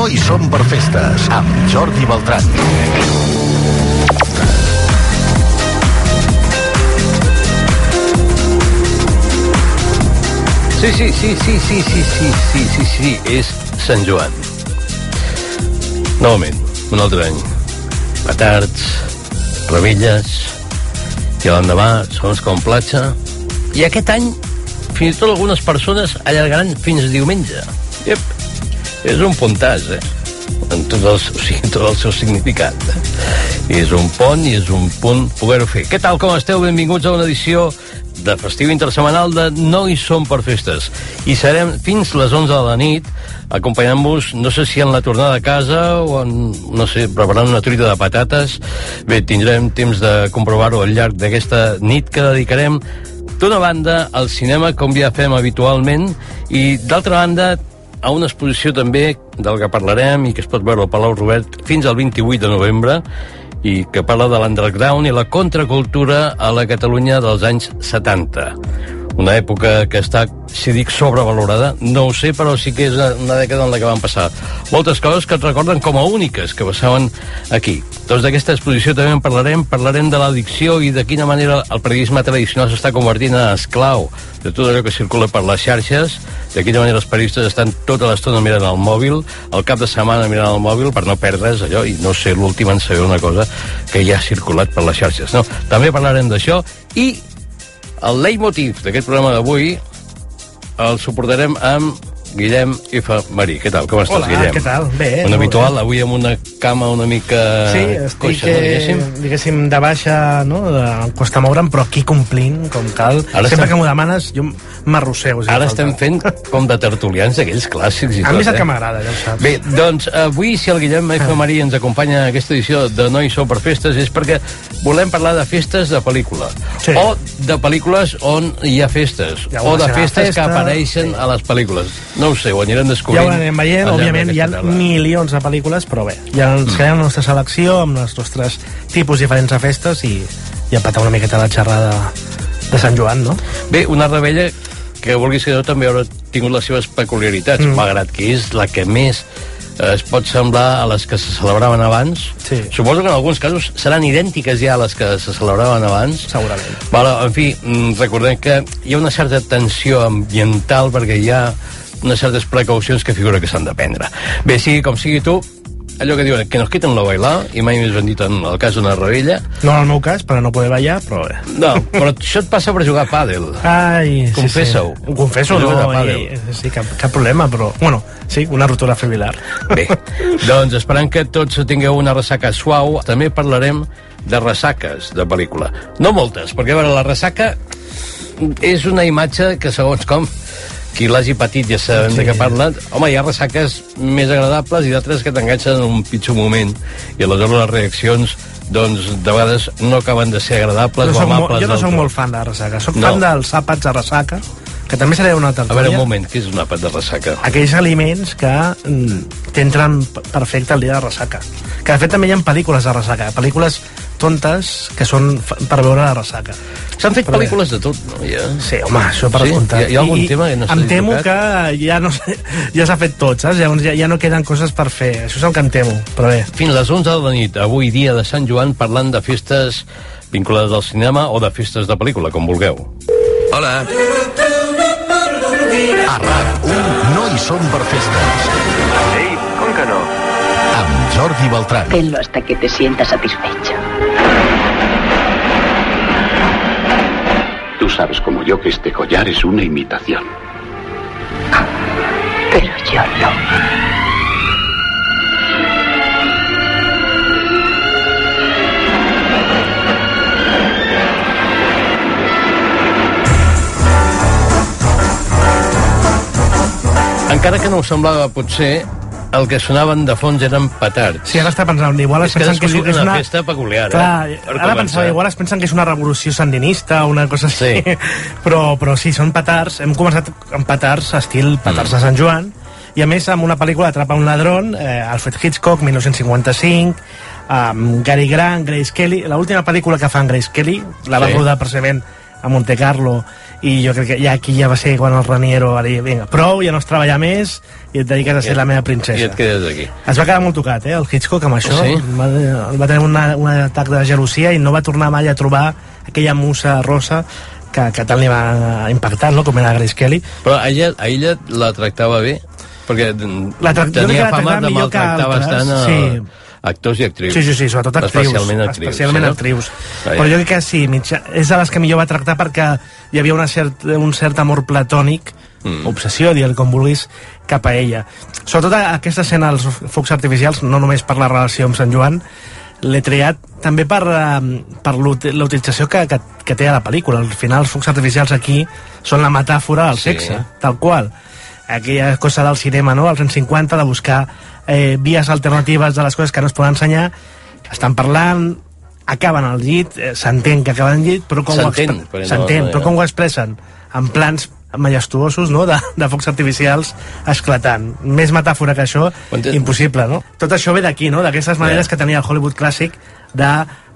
No hi som per festes, amb Jordi Beltran. Sí, sí, sí, sí, sí, sí, sí, sí, sí, sí, és Sant Joan. Novament, un altre any. Petards, rebelles, i l'endemà, segons com platja. I aquest any, fins i tot algunes persones allargaran fins diumenge. Yep. És un puntàs, eh? En tot el, o sigui, tot el seu significat. Eh? I és un pont i és un punt poder-ho fer. Què tal, com esteu? Benvinguts a una edició de festiu intersemanal de No hi som per festes. I serem fins les 11 de la nit acompanyant-vos, no sé si en la tornada a casa o en, no sé, preparant una truita de patates. Bé, tindrem temps de comprovar-ho al llarg d'aquesta nit que dedicarem d'una banda al cinema, com ja fem habitualment, i d'altra banda a una exposició també del que parlarem i que es pot veure al Palau Robert fins al 28 de novembre i que parla de l'underground i la contracultura a la Catalunya dels anys 70. Una època que està, si dic sobrevalorada, no ho sé, però sí que és una dècada en la que van passar moltes coses que et recorden com a úniques que passaven aquí. Doncs d'aquesta exposició també en parlarem, parlarem de l'addicció i de quina manera el periodisme tradicional s'està convertint en esclau de tot allò que circula per les xarxes, de quina manera els periodistes estan tota l'estona mirant el mòbil, el cap de setmana mirant el mòbil per no perdre's allò i no ser l'últim en saber una cosa que ja ha circulat per les xarxes. No, també parlarem d'això i el leitmotiv d'aquest programa d'avui el suportarem amb Guillem F. Marí. Què tal? Com estàs, Hola, Guillem? què tal? Bé, Un habitual, bé. avui amb una cama una mica Sí, estic, coixa, no, eh, diguéssim? diguéssim, de baixa, no? De, em costa moure'm, però aquí complint, com cal. Ara Sempre estem- que m'ho demanes, jo m'arrossego. Si Ara estem fent com de tertulians d'aquells clàssics i A tot, mi és el eh? que m'agrada, ja ho saps. Bé, doncs avui, si el Guillem F. Marí ens acompanya a aquesta edició de No hi sou per festes, és perquè volem parlar de festes de pel·lícula. Sí. O de pel·lícules on hi ha festes. Ha o de festes festa, que apareixen sí. a les pel·lícules. No ho sé, ho anirem Ja descobrint. ho anem veient, al llarg òbviament hi ha tarda. milions de pel·lícules, però bé, ja ens quedem la nostra selecció amb els nostres tipus diferents de festes i, i empatar una miqueta la xerrada de Sant Joan, no? Bé, una rebella que vulguis que no també haurà tingut les seves peculiaritats, mm. malgrat que és la que més eh, es pot semblar a les que se celebraven abans. Sí. Suposo que en alguns casos seran idèntiques ja a les que se celebraven abans. Segurament. Vale, en fi, mm, recordem que hi ha una certa tensió ambiental perquè hi ha unes certes precaucions que figura que s'han de prendre. Bé, sigui com sigui tu, allò que diuen que nos quiten lo bailar, i mai més ben dit en el cas d'una rebella, No en el meu cas, per no poder ballar, però bé. no, però això et passa per jugar a pàdel. Ai, sí, Confessa-ho. Sí. Ho confesso, no, pàdel. i, sí, cap, cap problema, però... Bueno, sí, una rotura fibrilar. Bé, doncs esperant que tots tingueu una ressaca suau, també parlarem de ressaques de pel·lícula. No moltes, perquè a veure, la ressaca és una imatge que segons com qui l'hagi patit ja sabem Sí. de què parla. Home, hi ha ressaques més agradables i d'altres que t'enganxen en un pitjor moment i aleshores les reaccions doncs de vegades no acaben de ser agradables No o soc molt, amables jo no tot. molt fan de la ressaca. Soc No. fan dels àpats de ressaca, que també seria una A tertúlia. veure, un moment, què és un àpat de ressaca? Aquells aliments que mm, t'entren perfecte el dia de ressaca. Que de fet també hi ha pel·lícules de ressaca, pel·lícules tontes que són per veure la ressaca. S'han fet Però bé. pel·lícules de tot, no? Ja. Sí, home, això per Sí? descomptat. Hi ha- hi ha algun I, tema que no s'ha Em temo tocat? que ja no sé, ja s'ha fet tot, saps? Llavors ja, ja no queden coses per fer. Això és el que em temo, però bé. Fins les 11 de la nit, avui dia de Sant Joan, parlant de festes vinculades al cinema o de festes de pel·lícula, com vulgueu. Hola. A RAC1 no hi som per festes. Ei, com que no? Amb Jordi Beltran. Tenlo hasta que te sientas satisfecho. Tú sabes como yo que este collar es una imitación. Pero yo no. Encara que no us semblava, potser, el que sonaven de fons eren petards. Sí, ara està pensant, igual es pensen que és, és una festa peculiar, eh? Clar, Per ara pensava, igual es pensen que és una revolució sandinista o una cosa així, Sí. però, però sí, són petards, hem començat amb petards estil petards de Sant Joan, i a més amb una pel·lícula Atrapa un ladrón, eh, Alfred Hitchcock, 1955, amb Gary Grant, Grace Kelly, l'última pel·lícula que fan Grace Kelly, la va Sí. rodar precisament a Monte Carlo i jo crec que ja aquí ja va ser quan el Raniero va dir, vinga, prou, ja no has treballar més i et dediques a ser la meva I princesa et quedes aquí. es va quedar molt tocat, eh, el Hitchcock amb això Sí? va, va tenir una, un atac de gelosia i no va tornar mai a trobar aquella musa rosa que, que tant li va impactar, no? com era Grace Kelly Però a ella, a ella la tractava bé? Perquè La tra- tenia la fama tractava de maltractar bastant a sí. Actors i actrius. Sí, sí, sí, sobretot actrius. Especialment actrius. Especialment sí, no? actrius. Ah, Però jo crec que sí, mitja, és de les que millor va tractar perquè hi havia una cert, un cert amor platònic, mm. obsessió, digue'l com vulguis, cap a ella. Sobretot aquesta escena dels focs artificials, no només per la relació amb Sant Joan, l'he triat també per, eh, per l'ut- la utilització que, que, que té a la pel·lícula. Al final, els focs artificials aquí són la metàfora del Sí. sexe, tal qual. Aquella cosa del cinema, no?, als anys 50, de buscar eh, vies alternatives de les coses que no es poden ensenyar, estan parlant, acaben al llit, eh, s'entén que acaben al llit, però com ho expre- però no- s'entén, no- però com ho expressen? En plans majestuosos, no?, de, de focs artificials esclatant. Més metàfora que això, Entén- impossible, no? Tot això ve d'aquí, no?, d'aquestes maneres Ja. que tenia el Hollywood clàssic de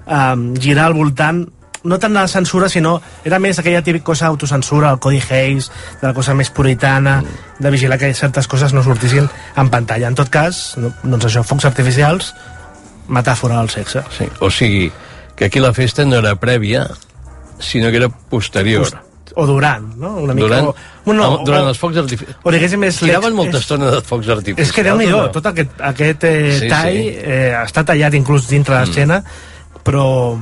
um, girar al voltant no tant de la censura, sinó era més aquella típica cosa autocensura, el Cody Hayes, de la cosa més puritana, de vigilar que certes coses no sortissin en pantalla. En tot cas, no, doncs això, focs artificials, metàfora del sexe. Sí. O sigui, que aquí la festa no era prèvia, sinó que era posterior. O durant, no? Una mica, Durant, o, bueno, no, durant o, els focs artificials. o diguéssim és... Tiraven molta és, estona de focs artificials. És que déu nhi no? tot aquest, aquest eh, Sí, tall sí. Eh, està tallat inclús dintre l'escena, però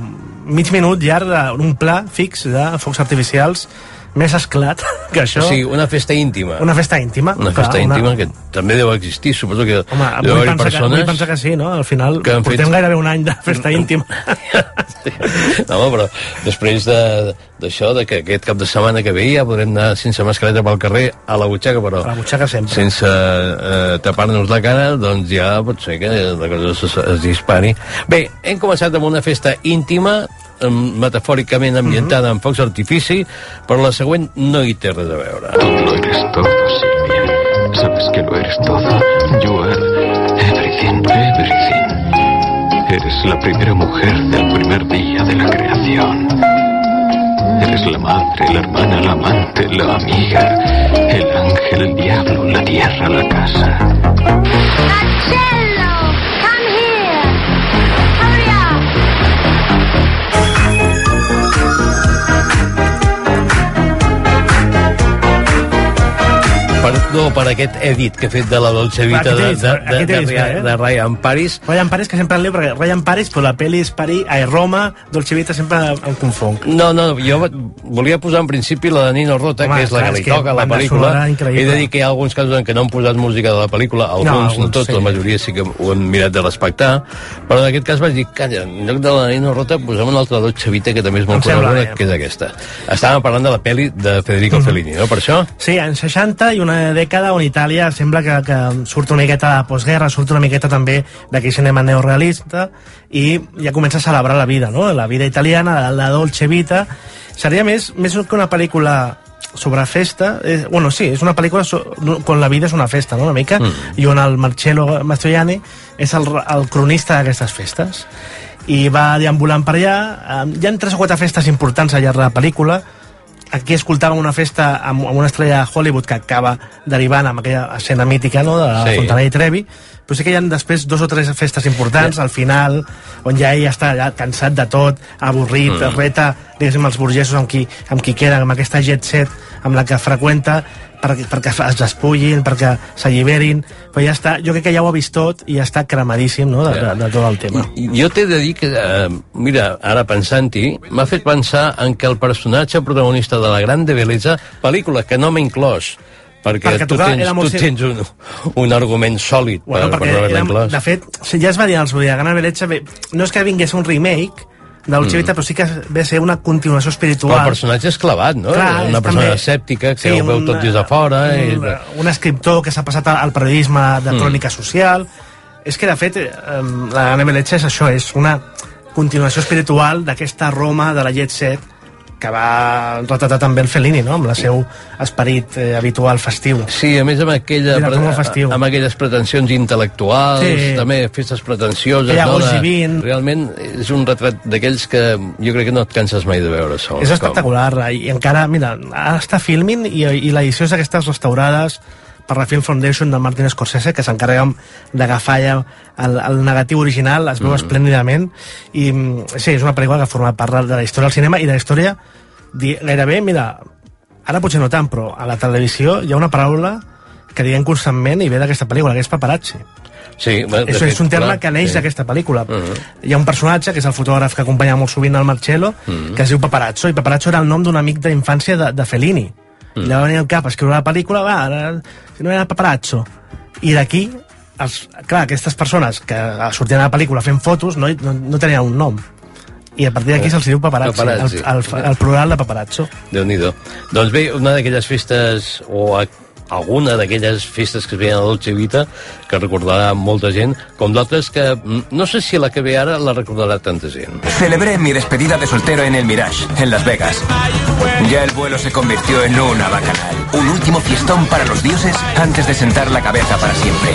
mig minut llarg d'un pla fix de focs artificials més esclat que això. O sigui, una festa íntima. una festa íntima. Una clar, festa íntima que també deu existir. Suposo que Home, deu haver que, persones... vull pensar que sí, no? Al final que han fet- portem gairebé un any de festa íntima. no, home, però després de- d'això, de, de que aquest cap de setmana que ve ja podrem anar sense mascareta pel carrer a la butxaca, però A la butxaca sempre. sense eh, tapar-nos la cara, doncs ja pot ser que la cosa es, es dispari. Bé, hem començat amb una festa íntima, metafòricament ambientada en focs artifici, però la següent no hi té res a veure. Tú lo eres todo, Silvia. Sabes que lo eres todo. You are everything, everything. Eres la primera mujer del primer día de la creación. Eres la madre, la hermana, la amante, la amiga, el ángel, el diablo, la tierra, la casa. Perdó per aquest edit que he fet de la Dolce Vita de, de, de, de, de, eh? de Ryan Paris. Ryan Paris, que sempre en leo, perquè Ryan Paris, però la pel·li és París, a Roma, Dolce Vita, sempre em confonc. No, no, jo volia posar en principi la de Nino Rota, Home, que és la clar, que li toca la pel·lícula. He de dir que hi ha alguns casos en què no han posat música de la pel·lícula, alguns, no, no tots, sí. la majoria sí que ho han mirat de respectar, però en aquest cas vaig dir, calla, en lloc de la Nino Rota posem una altra Dolce Vita que també és molt coneguda, que és aquesta. Estàvem parlant de la pel·li de Federico Fellini, no? Per això? Sí, en 60 i una dècada on Itàlia sembla que, que surt una miqueta de postguerra, surt una miqueta també d'aquell cinema neorealista i ja comença a celebrar la vida, no? La vida italiana, la, la Dolce Vita. Seria més, més que una pel·lícula sobre festa, eh, bueno, sí, és una pel·lícula so, la vida és una festa, no?, una mica, mm. i on el Marcello Mastroianni és el, el cronista d'aquestes festes i va deambulant per allà hi ha tres o quatre festes importants al llarg de la pel·lícula aquí escoltàvem una festa amb, amb una estrella de Hollywood que acaba derivant amb aquella escena mítica no, de la Sí. Fontanella i Trevi però sí que hi ha després dos o tres festes importants al final, on ja ell està ja cansat de tot, avorrit, mm. reta diguéssim els burgesos amb qui, amb qui queda amb aquesta jet set amb la que freqüenta perquè, perquè es despullin, perquè s'alliberin però ja està, jo crec que ja ho ha vist tot i ja està cremadíssim no, de, de, de tot el tema. I- Jo t'he de dir que, eh, mira, ara pensant-hi, m'ha fet pensar en que el personatge protagonista de La Grande Bellesa, pel·lícula que no m'ha inclòs, perquè, Perquè tu tens, tu sim- tens un, un argument sòlid Bueno, per, per no haver-la inclòs. de fet, ja es va dir als de Gana Belecha, bé, no és que vingués un remake de Dolce Vita, però sí que ve a ser una continuació Però espiritual. el personatge és clavat, no? Clar, una persona també- escèptica que sí, ho veu un- tot des de fora. i... Un, un escriptor que s'ha passat al periodisme de crònica social. És que, de fet, la Belecha és això, és una continuació espiritual d'aquesta Roma de la Jet Set que va retratar també el Fellini, no? amb el seu esperit eh, habitual festiu. Sí, a més amb, aquella, com festiu. amb aquelles pretensions intel·lectuals, Sí. també festes pretensioses. Aquella no? De- Vint. Realment és un retrat d'aquells que jo crec que no et canses mai de veure. Sols, És espectacular, i encara, mira, ara està filming i, i l'edició és d'aquestes restaurades per la Film Foundation de Martin Scorsese, que s'encarrega d'agafar ja el, el negatiu original, es veu mm. esplèndidament, i mm, sí, és una pel·lícula que forma part de la història del cinema i de la història di- gairebé, mira, ara potser no tant, però a la televisió hi ha una paraula que diguem constantment i ve d'aquesta pel·lícula, que és paparazzi. Sí, bueno, de És, un terme clar, que neix sí. d'aquesta pel·lícula. Mhm. Hi ha un personatge, que és el fotògraf que acompanya molt sovint el Marcello, Mhm. que es diu Paparazzo, i Paparazzo era el nom d'un amic d'infància de, de Fellini. Mhm. I li va venir al cap a escriure la pel·lícula, va, ara, si no era Paparazzo. I d'aquí, clar, aquestes persones que sortien a la pel·lícula fent fotos no, no, no tenien un nom. I a partir d'aquí se'ls diu paparazzi, Paparazzi. El, el, el plural de paparazzo. déu nhi Doncs bé, una d'aquelles festes, o alguna d'aquelles festes que es veien a Dolce Vita, que recordarà molta gent, com d'altres que mm, no sé si la que ve ara la recordarà tanta gent. Celebré mi despedida de soltero en el Mirage, en Las Vegas. Ya el vuelo se convirtió en una bacanal. Un último fiestón para los dioses antes de sentar la cabeza para siempre.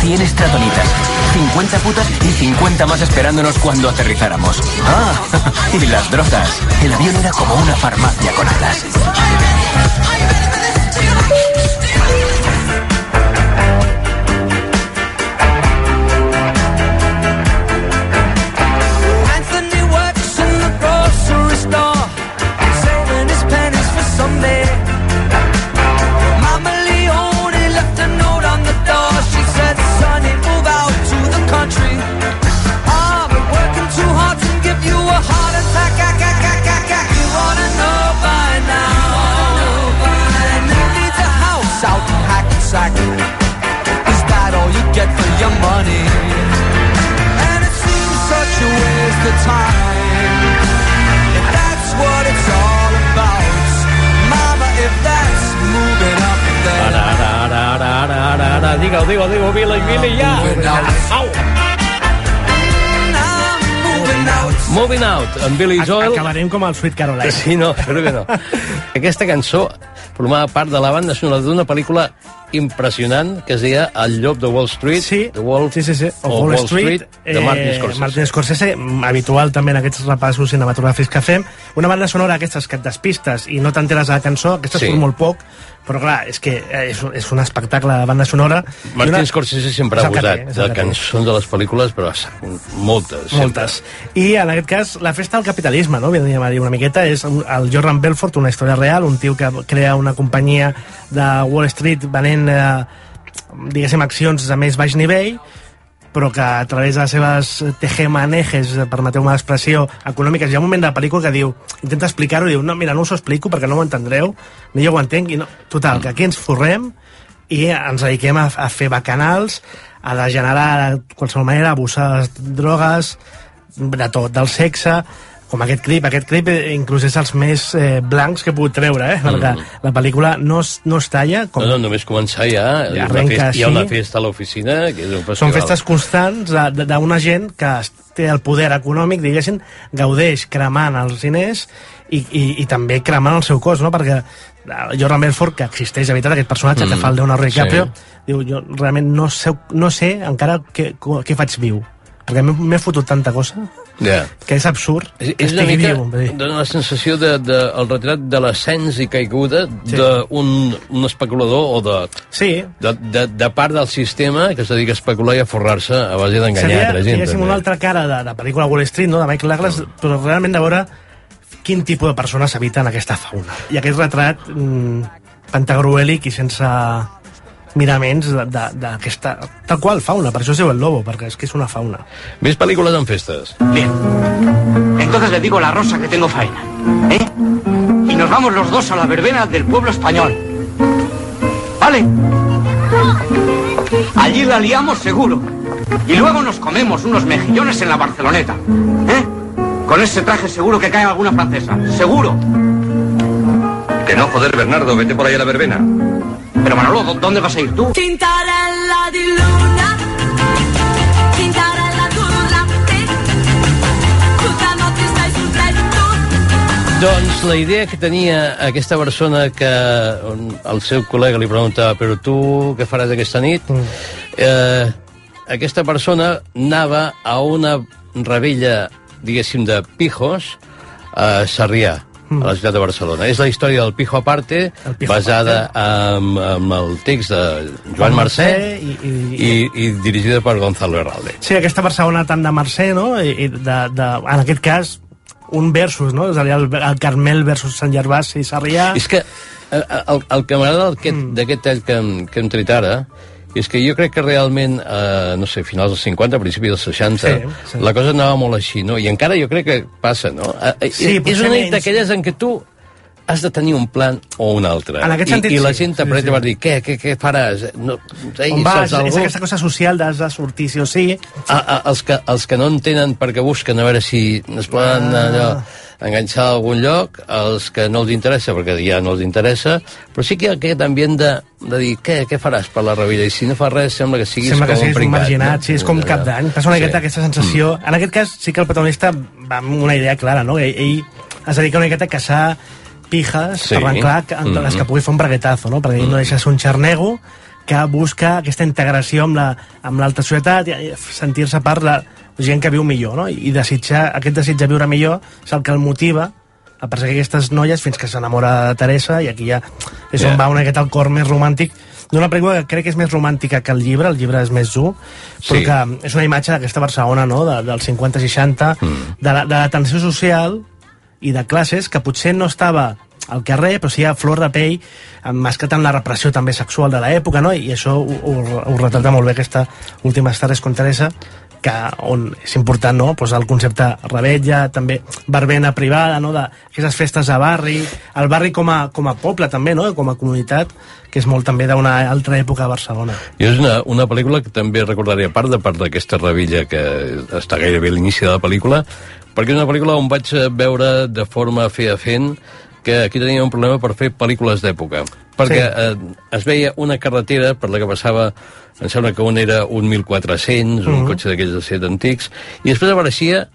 100 estratonitas, 50 putas y 50 más esperándonos cuando aterrizáramos. Ah, y las drogas. El avión era como una farmacia con alas. Acabarem com el Sweet Caroline. Sí, no, crec que no. Aquesta cançó formava part de la banda sonora d'una pel·lícula impressionant que es deia El llop de Wall Street. Sí, The Wolf, sí, sí, sí. o Wall, Street, de Martin Scorsese. Eh, Martin Scorsese, habitual també en aquests repassos cinematogràfics que fem. Una banda sonora aquestes que et despistes i no t'enteres de la cançó, aquestes Sí. sí. molt poc, però clar, és que eh, és, un- és un espectacle de banda sonora. I Martin una- Scorsese sempre ha abusat de cançons de les pel·lícules, però moltes. Moltes. I en aquest cas, la festa del capitalisme, no? Vindríem a dir una miqueta, és el Jordan Belfort, una història real, un tio que crea una companyia de Wall Street venent, eh, diguéssim, accions de més baix nivell, però que a través de les seves tejemanejes, permeteu-me l'expressió, econòmiques, hi ha un moment de la pel·lícula que diu, intenta explicar-ho diu, no, mira, no us ho explico perquè no ho entendreu, ni jo ho entenc, i no. Total, que aquí ens forrem i ens dediquem a, a fer bacanals, a degenerar de qualsevol manera, a abusar de les drogues, de tot, del sexe, com aquest clip. Aquest clip eh, inclús és els més eh, blancs que he pogut treure, eh? Perquè la pel·lícula no es, no es talla. Com, No, no, només començar ja, Ja una festa, hi ha així. una festa a l'oficina, que és un festival. Són festes constants de- d'una gent que té el poder econòmic, diguéssim, gaudeix cremant els diners i, i, i també cremant el seu cos, no? Perquè el Jordan Belfort, que existeix de veritat, aquest personatge Mm, que fa el Leonardo DiCaprio, sí. diu, jo realment no sé, no sé encara què, què faig viu. Perquè m'he fotut tanta cosa Ja. que és absurd. És, que és una estigui mica, viu, dona la sensació de, de, el retrat de l'ascens i caiguda Sí. d'un un especulador o de, Sí, de, de, de part del sistema que es dedica a especular i a forrar-se a base d'enganyar seria, altra gent. també. una altra cara de la pel·lícula Wall Street, no? de Michael Douglas, però realment de veure quin tipus de persones habiten aquesta fauna. I aquest retrat mm, pentagruèlic i sense miraments d'aquesta... Tal qual, fauna, per això es diu el lobo, perquè és que és una fauna. Més pel·lícules en festes. Bien. Entonces le digo a la Rosa que tengo faena. ¿Eh? Y nos vamos los dos a la verbena del pueblo español. ¿Vale? Allí la liamos seguro. Y luego nos comemos unos mejillones en la Barceloneta. ¿Eh? Con ese traje seguro que cae alguna francesa. Seguro. Que no, joder, Bernardo, vete por ahí a la verbena. Pero Manolo, ¿dó- ¿dónde vas a ir tú? Tintarella di luna, tintarella tu latte, tutta notte stai sul letto, Doncs la idea que tenia aquesta persona que el seu col·lega li preguntava però tu què faràs aquesta nit? Mm. Eh, aquesta persona anava a una rebella, diguéssim, de pijos a Sarrià, a la ciutat de Barcelona. És la història del Pijo Aparte, Pijo basada en, en el text de Joan Mercè i, i, i, i dirigida per Gonzalo Herralde. Sí, aquesta Barcelona tant de Mercè, no? I, i de, de, en aquest cas, un versus, no? És a dir, el, el Carmel versus Sant Gervasi i Sarrià. És que eh, el, el que m'agrada d'aquest mm. d'aquest tall que, que hem tret ara és que jo crec que realment, eh, no sé, finals dels 50, principis dels 60, Sí, sí. la cosa anava molt així, no? I encara jo crec que passa, no? Eh, eh, Sí, és una nit d'aquelles en què tu has de tenir un plan o un altre. En aquest I, sentit, I la sí, gent sí, t'apreta sí. per dir, què, què, què faràs? No, ei, On vas? algú? És aquesta cosa social d'has de sortir sí o sí. A, a, els, que, els que no entenen perquè busquen a veure si es poden Ah. allò, enganxar a algun lloc, els que no els interessa, perquè ja no els interessa, però sí que hi ha aquest ambient de, de dir, què, què faràs per la rebella? I si no fas res, sembla que siguis Sembla que com siguis un pringat, marginat, no? sí, és com cap d'any. Passa una miqueta aquesta sensació... Mm. En aquest cas, sí que el protagonista va amb una idea clara, no? Ell, ell es dedica una miqueta a caçar pijes Sí. arrencar que- de les que pugui fer un braguetazo, no? Perquè ell no deixa de ser un xarnego que busca aquesta integració amb la- amb societat i sentir-se part de gent que viu millor, no? I desitjar, aquest desig de viure millor és el que el motiva a perseguir aquestes noies fins que s'enamora de Teresa i aquí ja és on Ja. va una miqueta el cor més romàntic d'una pel·lícula que crec que és més romàntica que el llibre, el llibre és més dur, però Sí. que és una imatge d'aquesta Barcelona, no?, de, dels 50-60, Mm. de, la, de la tensió social i de classes que potser no estava al carrer, però sí a flor de pell, emmascat en la repressió també sexual de l'època, no? i això ho, ho, ho retrata molt bé aquesta última Estares con Teresa, que on és important no? pues el concepte rebetlla, també verbena privada, no? d'aquestes festes de barri, el barri com a, com a poble també, no? com a comunitat, que és molt també d'una altra època a Barcelona. I és una, una pel·lícula que també recordaré, a part de part d'aquesta revilla que està gairebé a l'inici de la pel·lícula, perquè és una pel·lícula on vaig veure de forma fent que aquí tenia un problema per fer pel·lícules d'època. Perquè Sí. eh, es veia una carretera per la que passava, em sembla que un era un 1400, un Mhm. cotxe d'aquells de set antics, i després apareixia,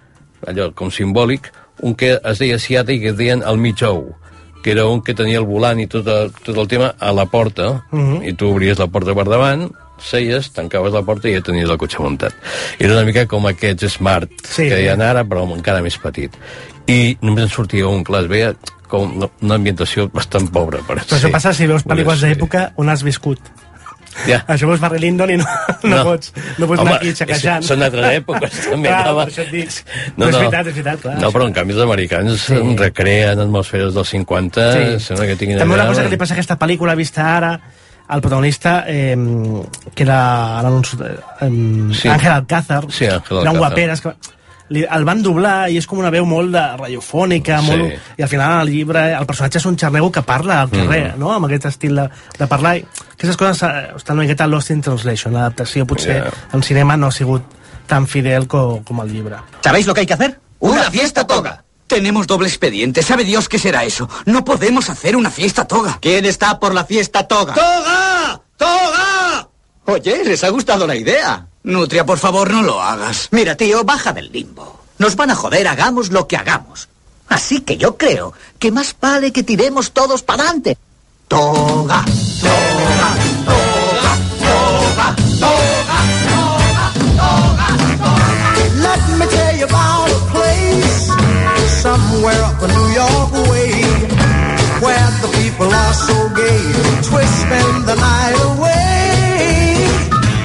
allò com simbòlic, un que es deia i que es deien el mig ou que era un que tenia el volant i tot, el, tot el tema a la porta, Mhm. i tu obries la porta per davant, seies, tancaves la porta i ja tenies el cotxe muntat. Era una mica com aquests smart Sí. que hi ha ara, però encara més petit. I només en sortia un, clar, es veia com una- una ambientació bastant pobra. Per Però això passa si veus pel·lícules Sí. d'època on has viscut. Ja. Això veus Barry Lyndon i no, no, pots, no pots Home, anar aquí xaquejant. Són altres èpoques, també. Clar, per això et dic. No, és veritat, és veritat, clar. No, però en canvi els americans Sí. sí. recreen atmosferes dels 50, sí. sembla que tinguin També una cosa que li passa a aquesta pel·lícula vista ara, el protagonista, eh, que era no, eh, Sí. Ángel Alcázar, Sí, Ángel era un Alcázar. guaperes, que li, el van doblar i és com una veu molt de radiofònica, Sí. molt, i al final el llibre el personatge és un xarnego que parla al carrer, Mm. no? amb aquest estil de, de parlar. I aquestes coses eh, estan una miqueta lost in translation, l'adaptació potser Ja. en cinema no ha sigut tan fidel co, com el llibre. ¿Sabéis lo que hay que hacer? Una fiesta toga. Tenemos doble expediente. ¿Sabe Dios qué será eso? No podemos hacer una fiesta toga. ¿Quién está por la fiesta toga? ¡Toga! ¡Toga! Oye, les ha gustado la idea. Nutria, por favor, no lo hagas. Mira, tío, baja del limbo. Nos van a joder, hagamos lo que hagamos. Así que yo creo que más vale que tiremos todos para adelante. Toga, toga, toga, toga, toga, toga, toga. Let me tell you about a place somewhere up in New York way where the people are so gay, twisting the night away.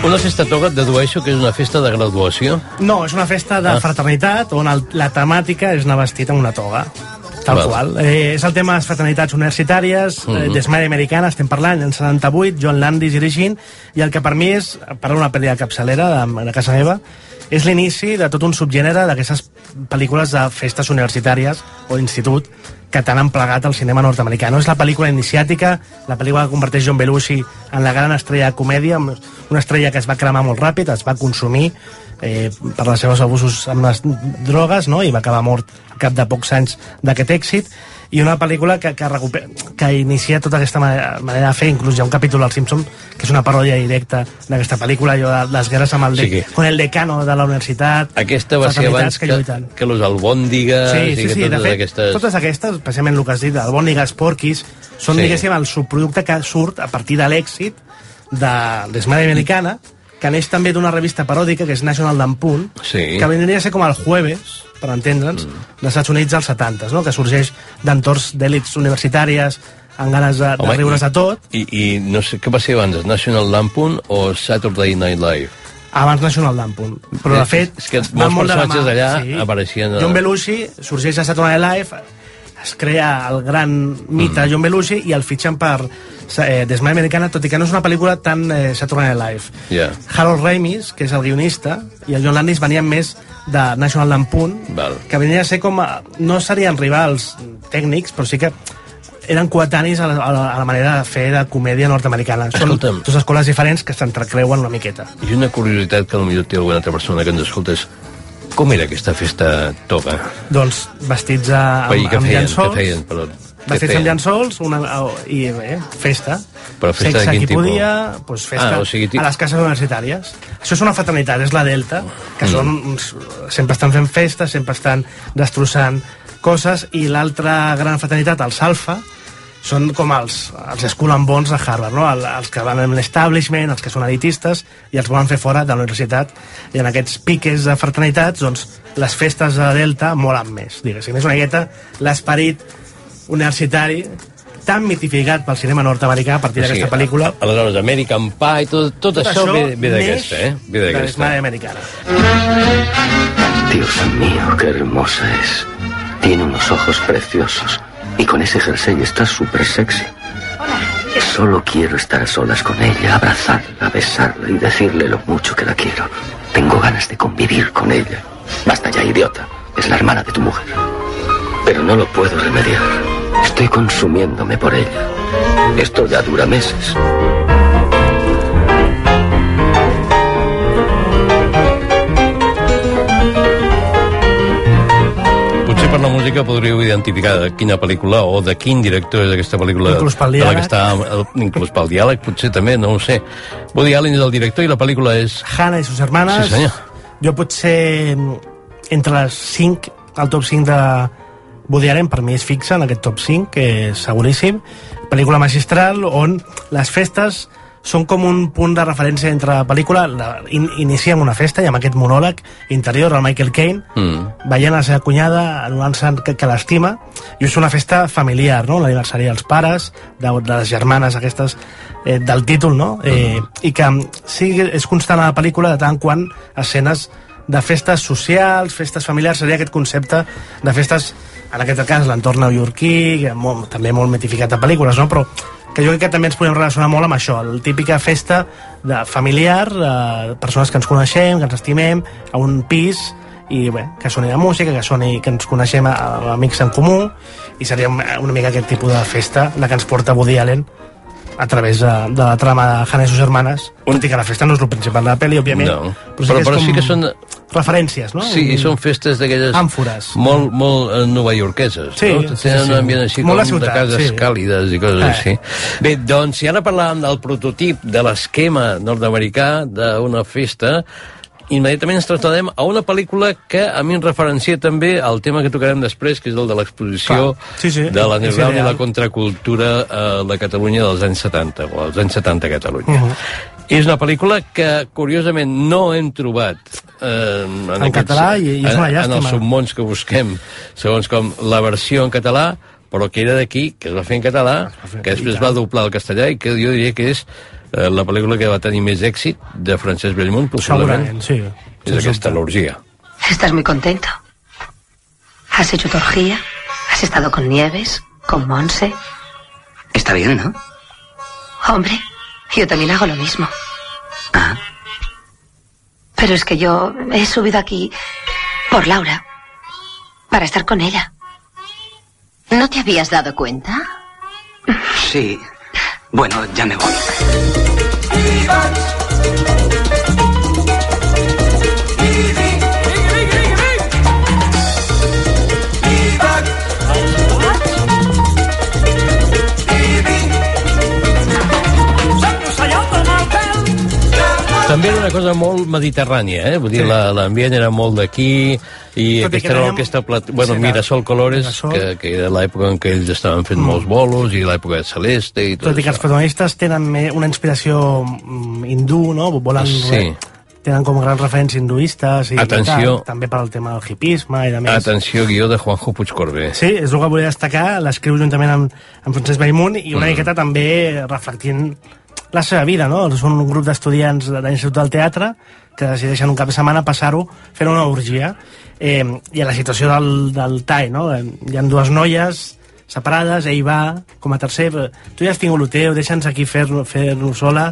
Una festa toga et dedueixo que és una festa de graduació. No, és una festa de Ah. fraternitat on el, la temàtica és anar vestit amb una toga. Tal Val. qual. Eh, és el tema de les fraternitats universitàries, mm -hmm. eh, Mhm. Americana, estem parlant, en 78, John Landis dirigint, i el que per mi és, per una pel·li de capçalera de, de casa meva, és l'inici de tot un subgènere d'aquestes pel·lícules de festes universitàries o institut que tant han plegat el cinema nord-americà. No és la pel·lícula iniciàtica, la pel·lícula que converteix John Belushi en la gran estrella de comèdia, una estrella que es va cremar molt ràpid, es va consumir eh, per els seus abusos amb les drogues, no? i va acabar mort al cap de pocs anys d'aquest èxit, i una pel·lícula que, que, recupera, que inicia tota aquesta manera, de fer, inclús hi ha un capítol als Simpsons que és una paròdia directa d'aquesta pel·lícula, allò de les guerres amb el, de, Sí que- con el decano de la universitat, Aquesta va ser abans que, lluiten. que los albòndigues Sí, sí, que sí, de totes fet, aquestes... totes aquestes, especialment el que has dit, albònigues, porquis, són, Sí. sí. diguéssim, el subproducte que surt a partir de l'èxit de l'Esmada Americana, que neix també d'una revista paròdica, que és National Lampoon, Sí. que vindria a ser com el jueves, per entendre'ns, mm. dels Estats Units als 70, no? que sorgeix d'entorns d'èlits universitàries, amb ganes de, de Home, riure's i- a tot. I, I no sé, què va ser abans, National Lampoon o Saturday Night Live? Abans National Lampoon. Però, de És- fet, és que van molts de personatges allà apareixien a- John Belushi sorgeix a Saturday Night Live, es crea el gran mite mm. John Belushi i el fitxen per eh, Desmaya Americana, tot i que no és una pel·lícula tan eh, Saturday Night Live. Ja, Harold Ramis, que és el guionista, i el John Landis venien més de National Lampoon, val. que venien a ser com... A, no serien rivals tècnics, però sí que eren coetanis a la, a la, a la manera de fer de comèdia nord-americana. Són dues escoles diferents que s'entrecreuen una miqueta. I una curiositat que potser té alguna altra persona que ens escolta és com era aquesta festa toga? Doncs vestits a, amb, I què amb feien? llençols, Què feien? Què vestits amb llençols una, i bé, festa. Però festa de Sexe quin qui tipus? podia, doncs festa Ah, o sigui, a les cases universitàries. Això és una fraternitat, és la Delta, que Mm. són, sempre estan fent festes, sempre estan destrossant coses, i l'altra gran fraternitat, els Alfa, són com els, els school and bonds de Harvard, no? El, els que van en l'establishment, els que són elitistes, i els volen fer fora de la universitat. I en aquests piques de fraternitats, doncs, les festes de Delta molen més, diguéssim. És una miqueta l'esperit universitari tan mitificat pel cinema nord-americà a partir d'aquesta pel·lícula. Aleshores, American Pie, tot, tot, Tot això, això ve, ve d'aquesta, eh? Ve de d'aquesta. l'Esmada Americana. Dios mío, qué hermosa es. Tiene unos ojos preciosos. Y con ese jersey está súper sexy. Solo quiero estar a solas con ella, abrazarla, besarla y decirle lo mucho que la quiero. Tengo ganas de convivir con ella. Basta ya, idiota. Es la hermana de tu mujer. Pero no lo puedo remediar. Estoy consumiéndome por ella. Esto ya dura meses. Per la música podríeu identificar de quina pel·lícula o de quin director és aquesta pel·lícula Inclús pel de la que està, inclús pel diàleg, potser també, no ho sé. Woody Allen és el director i la pel·lícula és... Hannah i sus hermanes. Sí, senyor. Jo potser mm, entre les 5, el top 5 de Woody Allen per mi és fixa en aquest top 5, que és seguríssim. Pel·lícula magistral on les festes són com un punt de referència entre la pel·lícula, la, in, inicia amb una festa i amb aquest monòleg interior al Michael Caine, Mm. veient la seva cunyada, anul·lant-se que, que l'estima, i és una festa familiar, no?, l'aniversari dels pares, de, de les germanes aquestes eh, del títol, no?, eh, i que sí, és constant a la pel·lícula de tant en quant escenes de festes socials, festes familiars, seria aquest concepte de festes, en aquest cas, l'entorn neoyorquí, que molt, també molt mitificat a pel·lícules, no?, però que jo crec que també ens podem relacionar molt amb això, la típica festa de familiar, de persones que ens coneixem, que ens estimem, a un pis, i bé, que soni la música, que soni que ens coneixem a, amics en comú, i seria una mica aquest tipus de festa la que ens porta Woody Allen a través de, de la trama de Hannah i sus hermanes, tot i que la festa no és el principal de la pel·li, òbviament, No. però, Però- sí que, però sí que són- referències, no? Sí, i són festes d'aquelles... Àmfores. Molt, molt eh, novaiorqueses, Sí, no? sí, Tenen sí. un ambient així Molt com ciutat, de cases sí. càlides i coses Eh. així. Bé, doncs, si ara parlàvem del prototip de l'esquema nord-americà d'una festa, immediatament ens traslladem a una pel·lícula que a mi em referencia també al tema que tocarem després, que és el de l'exposició. Sí, sí, de és l'underground i la contracultura a la Catalunya dels anys 70, o als anys 70 a Catalunya. Uh -huh. És una pel·lícula que, curiosament, no hem trobat eh, en, En català i- i és una en, en llàstima. els submons que busquem, segons com la versió en català, però que era d'aquí, que es va fer en català, que després va doblar al castellà i que jo diria que és eh, la pel·lícula que va tenir més èxit de Francesc Bellmunt, possiblement. Segurament, sí. És aquesta, l'orgia. Estás muy contento. Has hecho tu orgía, has estado con Nieves, con Monse. Está bien, ¿no? Hombre, yo también hago lo mismo. Ah. Pero es que yo he subido aquí por Laura, para estar con ella. ¿No te habías dado cuenta? Sí. Bueno, ya me voy. També era una cosa molt mediterrània, eh? Vull dir, sí. l'ambient la, era molt d'aquí, i Tot aquesta que era l'orquestra... Plat... Bueno, Sí, Mirasol Colores, Mirasol. que, que era l'època en què ells estaven fent molts bolos, i l'època de Celeste i tot Tot i que els protagonistes tenen una inspiració mm, hindú, no? Volen, Sí. Tenen com grans referents hinduistes i Atenció. tal, també per al tema del hipisme i de més. Atenció, guió de Juanjo Puigcorbé. Sí, és el que volia destacar, l'escriu juntament amb, amb Francesc Bellmunt i una Mm. miqueta també reflectint la seva vida, no? Són un grup d'estudiants de l'Institut del Teatre que decideixen un cap de setmana passar-ho fent una orgia. Eh, I a la situació del, del TAE, no? Eh, Hi ha dues noies separades, ell va com a tercer, tu ja has tingut el teu, deixa'ns aquí fer-lo fer sola.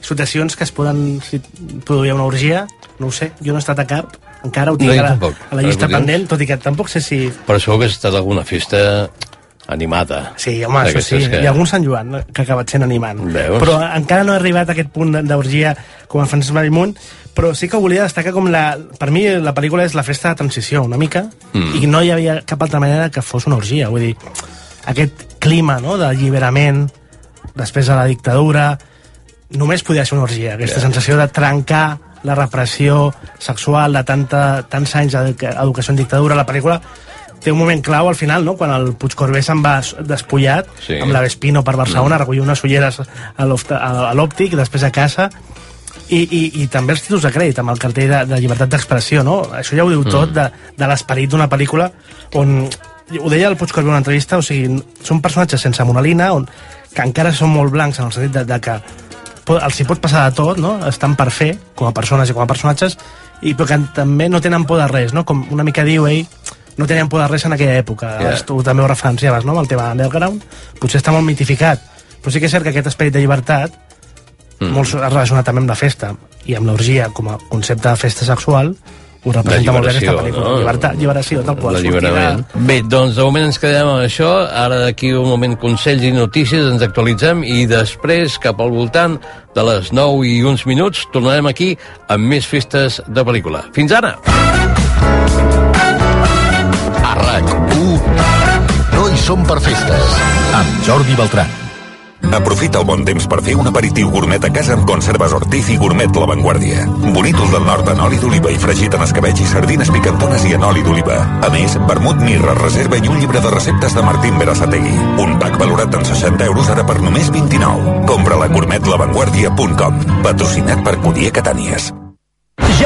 Situacions que es poden si, produir una orgia, no ho sé, jo no he estat a cap, encara ho tinc No, a, la, tampoc. a la llista pendent, tot i que tampoc sé si Però segur que ha estat alguna festa animada. Sí, home, això sí. Que... I algun Sant Joan que ha acabat sent animant. Veus? Però encara no he arribat a aquest punt d'orgia com a Francesc Marimunt, però sí que volia destacar com la... Per mi la pel·lícula és la festa de transició, una mica, Mm. i no hi havia cap altra manera que fos una orgia. Vull dir, aquest clima no, d'alliberament, després de la dictadura, només podia ser una orgia. Aquesta Ja. sensació de trencar la repressió sexual de tanta, tants anys d'educació en dictadura. La pel·lícula té un moment clau al final, no? quan el Puigcorbé se'n va despullat Sí. amb la Vespino per Barcelona, Mm. recollir unes ulleres a l'òptic, després a casa, i, i, i també els títols de crèdit, amb el cartell de, de llibertat d'expressió, no? Això ja ho diu Mm. tot de, de l'esperit d'una pel·lícula on, ho deia el Puigcorbé en una entrevista, o sigui, són personatges sense monolina, on, que encara són molt blancs en el sentit de, de que po- els hi pot passar de tot, no? Estan per fer, com a persones i com a personatges, i però que també no tenen por de res, no? Com una mica diu ell, no tenien por de res en aquella època. Yeah. Tu també ho referenciaves, no?, amb el tema de Underground. Potser està molt mitificat, però sí que és cert que aquest esperit de llibertat, mm. molt relacionat també amb la festa i amb l'orgia com a concepte de festa sexual, ho representa molt bé aquesta pel·lícula. no? Llibertat, lliberació, tal qual. L'alliberament. Bé, doncs de moment ens quedem amb això. Ara d'aquí un moment consells i notícies, ens actualitzem i després, cap al voltant de les 9 i uns minuts, tornarem aquí amb més festes de pel·lícula. Fins ara! A RAC1 no hi som per festes. Amb Jordi Beltran. Aprofita el bon temps per fer un aperitiu gourmet a casa amb conserves Ortiz i Gourmet La Vanguardia. Bonítol del nord en oli d'oliva i fregit en escabetx i sardines picantones i en oli d'oliva. A més, vermut, mirra, reserva i un llibre de receptes de Martín Berasategui. Un pack valorat en 60 euros ara per només 29. Compra-la a gourmetlavanguardia.com. Patrocinat per Cudier Catànies.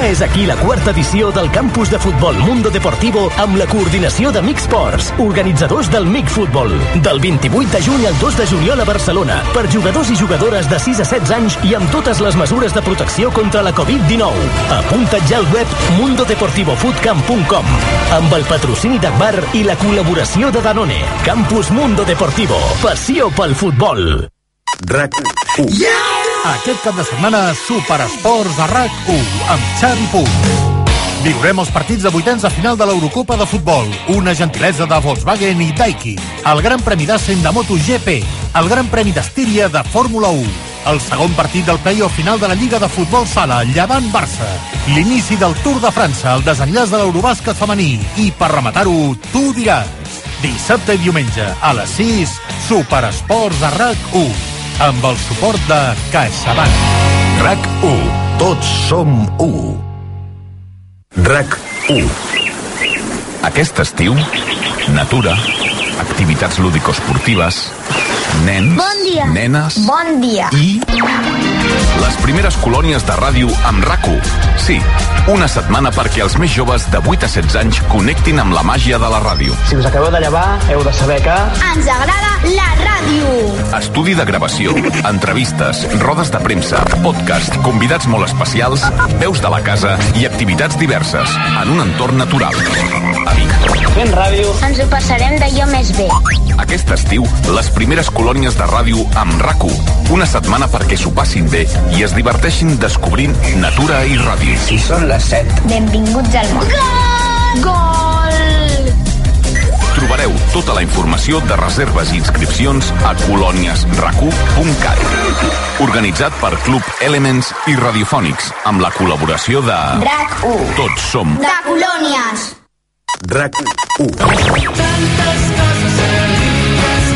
Ja és aquí la quarta edició del campus de futbol Mundo Deportivo amb la coordinació de MIC Sports, organitzadors del MIC Futbol. Del 28 de juny al 2 de juliol a Barcelona, per jugadors i jugadores de 6 a 16 anys i amb totes les mesures de protecció contra la Covid-19. Apunta't ja al web mundodeportivofootcamp.com amb el patrocini d'Agbar i la col·laboració de Danone. Campus Mundo Deportivo. Passió pel futbol. RAC 1. Yeah! Aquest cap de setmana, Superesports a RAC 1, amb Xavi Puig. Viurem els partits de vuitens de final de l'Eurocopa de Futbol, una gentilesa de Volkswagen i Daiki, el Gran Premi d'Assen de MotoGP, el Gran Premi d'Estíria de Fórmula 1, el segon partit del play-off final de la Lliga de Futbol Sala, Llevant-Barça, l'inici del Tour de França, el desenllaç de l'Eurobàsquet femení. I, per rematar-ho, tu diràs. Dissabte i diumenge, a les 6, Superesports a RAC 1 amb el suport de CaixaBank. RAC 1. Tots som 1. RAC 1. Aquest estiu, natura, activitats lúdico-esportives, nens, Bon dia. nenes Bon dia. i les primeres colònies de ràdio amb rac Sí, una setmana perquè els més joves de 8 a 16 anys connectin amb la màgia de la ràdio. Si us acabeu de llevar, heu de saber que... Ens agrada la ràdio. Estudi de gravació, entrevistes, rodes de premsa, podcast, convidats molt especials, veus de la casa i activitats diverses en un entorn natural. Fent ràdio... Ens ho passarem d'allò més bé. Aquest estiu, les primeres colònies de ràdio amb rac Una setmana perquè s'ho passin bé i es diverteixin descobrint natura i ràdio. Si són les 7. Benvinguts al món. Gol! Gol! Trobareu tota la informació de reserves i inscripcions a colòniesracu.cat. Organitzat per Club Elements i Radiofònics, amb la col·laboració de... RAC 1. Tots som De colònies. RAC 1. Tantes coses per dir-les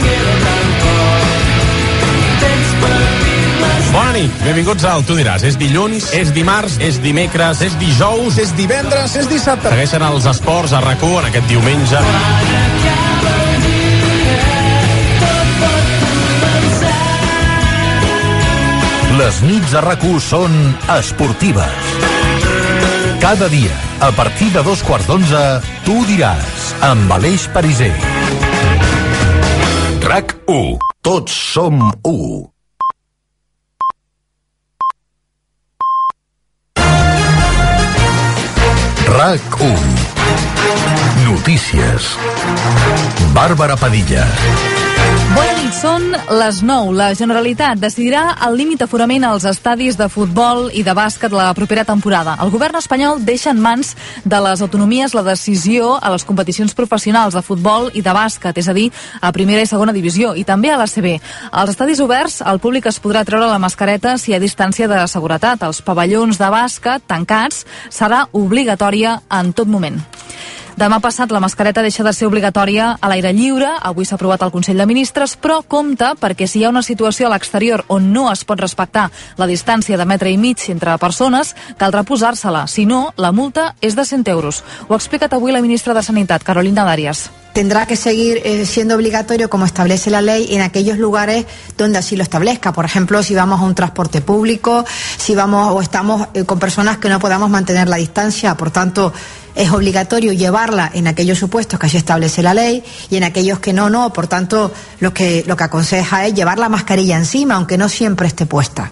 Bona nit, benvinguts al Tu diràs. És dilluns, és dimarts, és dimecres, és dijous, és divendres, és dissabte. Segueixen els esports a rac en aquest diumenge. Les nits a rac són esportives. Cada dia, a partir de dos quarts d'onze, tu diràs, amb Aleix Pariser. RAC 1. Tots som 1. RAC 1. Notícies. Bàrbara Padilla. Són les 9. La Generalitat decidirà el límit d'aforament als estadis de futbol i de bàsquet la propera temporada. El govern espanyol deixa en mans de les autonomies la decisió a les competicions professionals de futbol i de bàsquet, és a dir, a primera i segona divisió, i també a l'ACB. Als estadis oberts, el públic es podrà treure la mascareta si hi ha distància de seguretat. Els pavellons de bàsquet tancats serà obligatòria en tot moment. Demà passat la mascareta deixa de ser obligatòria a l'aire lliure, avui s'ha aprovat al Consell de Ministres, però compta perquè si hi ha una situació a l'exterior on no es pot respectar la distància de metre i mig entre persones, caldrà posar-se-la. Si no, la multa és de 100 euros. Ho ha explicat avui la ministra de Sanitat, Carolina Darias. tendrá que seguir eh, siendo obligatorio como establece la ley en aquellos lugares donde así lo establezca. Por ejemplo, si vamos a un transporte público, si vamos o estamos eh, con personas que no podamos mantener la distancia, por tanto es obligatorio llevarla en aquellos supuestos que así establece la ley y en aquellos que no, no. Por tanto, lo que, lo que aconseja es llevar la mascarilla encima, aunque no siempre esté puesta.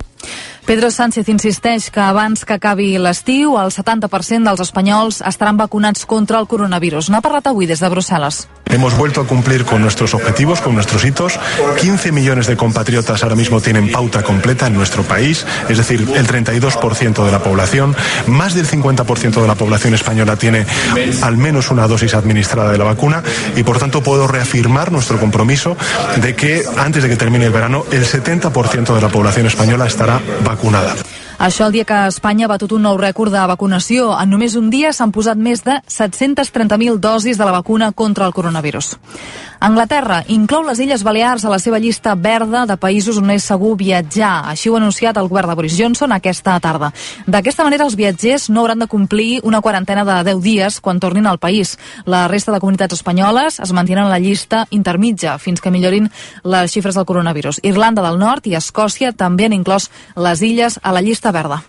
Pedro Sánchez insisteix que abans que acabi l'estiu el 70% dels espanyols estaran vacunats contra el coronavirus. N'ha parlat avui des de Brussel·les. Hemos vuelto a cumplir con nuestros objetivos, con nuestros hitos. 15 millones de compatriotas ahora mismo tienen pauta completa en nuestro país, es decir, el 32% de la población. Más del 50% de la población española tiene al menos una dosis administrada de la vacuna y, por tanto, puedo reafirmar nuestro compromiso de que antes de que termine el verano, el 70% de la población española estará vacunada vacunada. Això el dia que Espanya ha batut un nou rècord de vacunació. En només un dia s'han posat més de 730.000 dosis de la vacuna contra el coronavirus. Anglaterra inclou les Illes Balears a la seva llista verda de països on és segur viatjar. Així ho ha anunciat el govern de Boris Johnson aquesta tarda. D'aquesta manera, els viatgers no hauran de complir una quarantena de 10 dies quan tornin al país. La resta de comunitats espanyoles es mantenen a la llista intermitja fins que millorin les xifres del coronavirus. Irlanda del Nord i Escòcia també han inclòs les illes a la llista verda.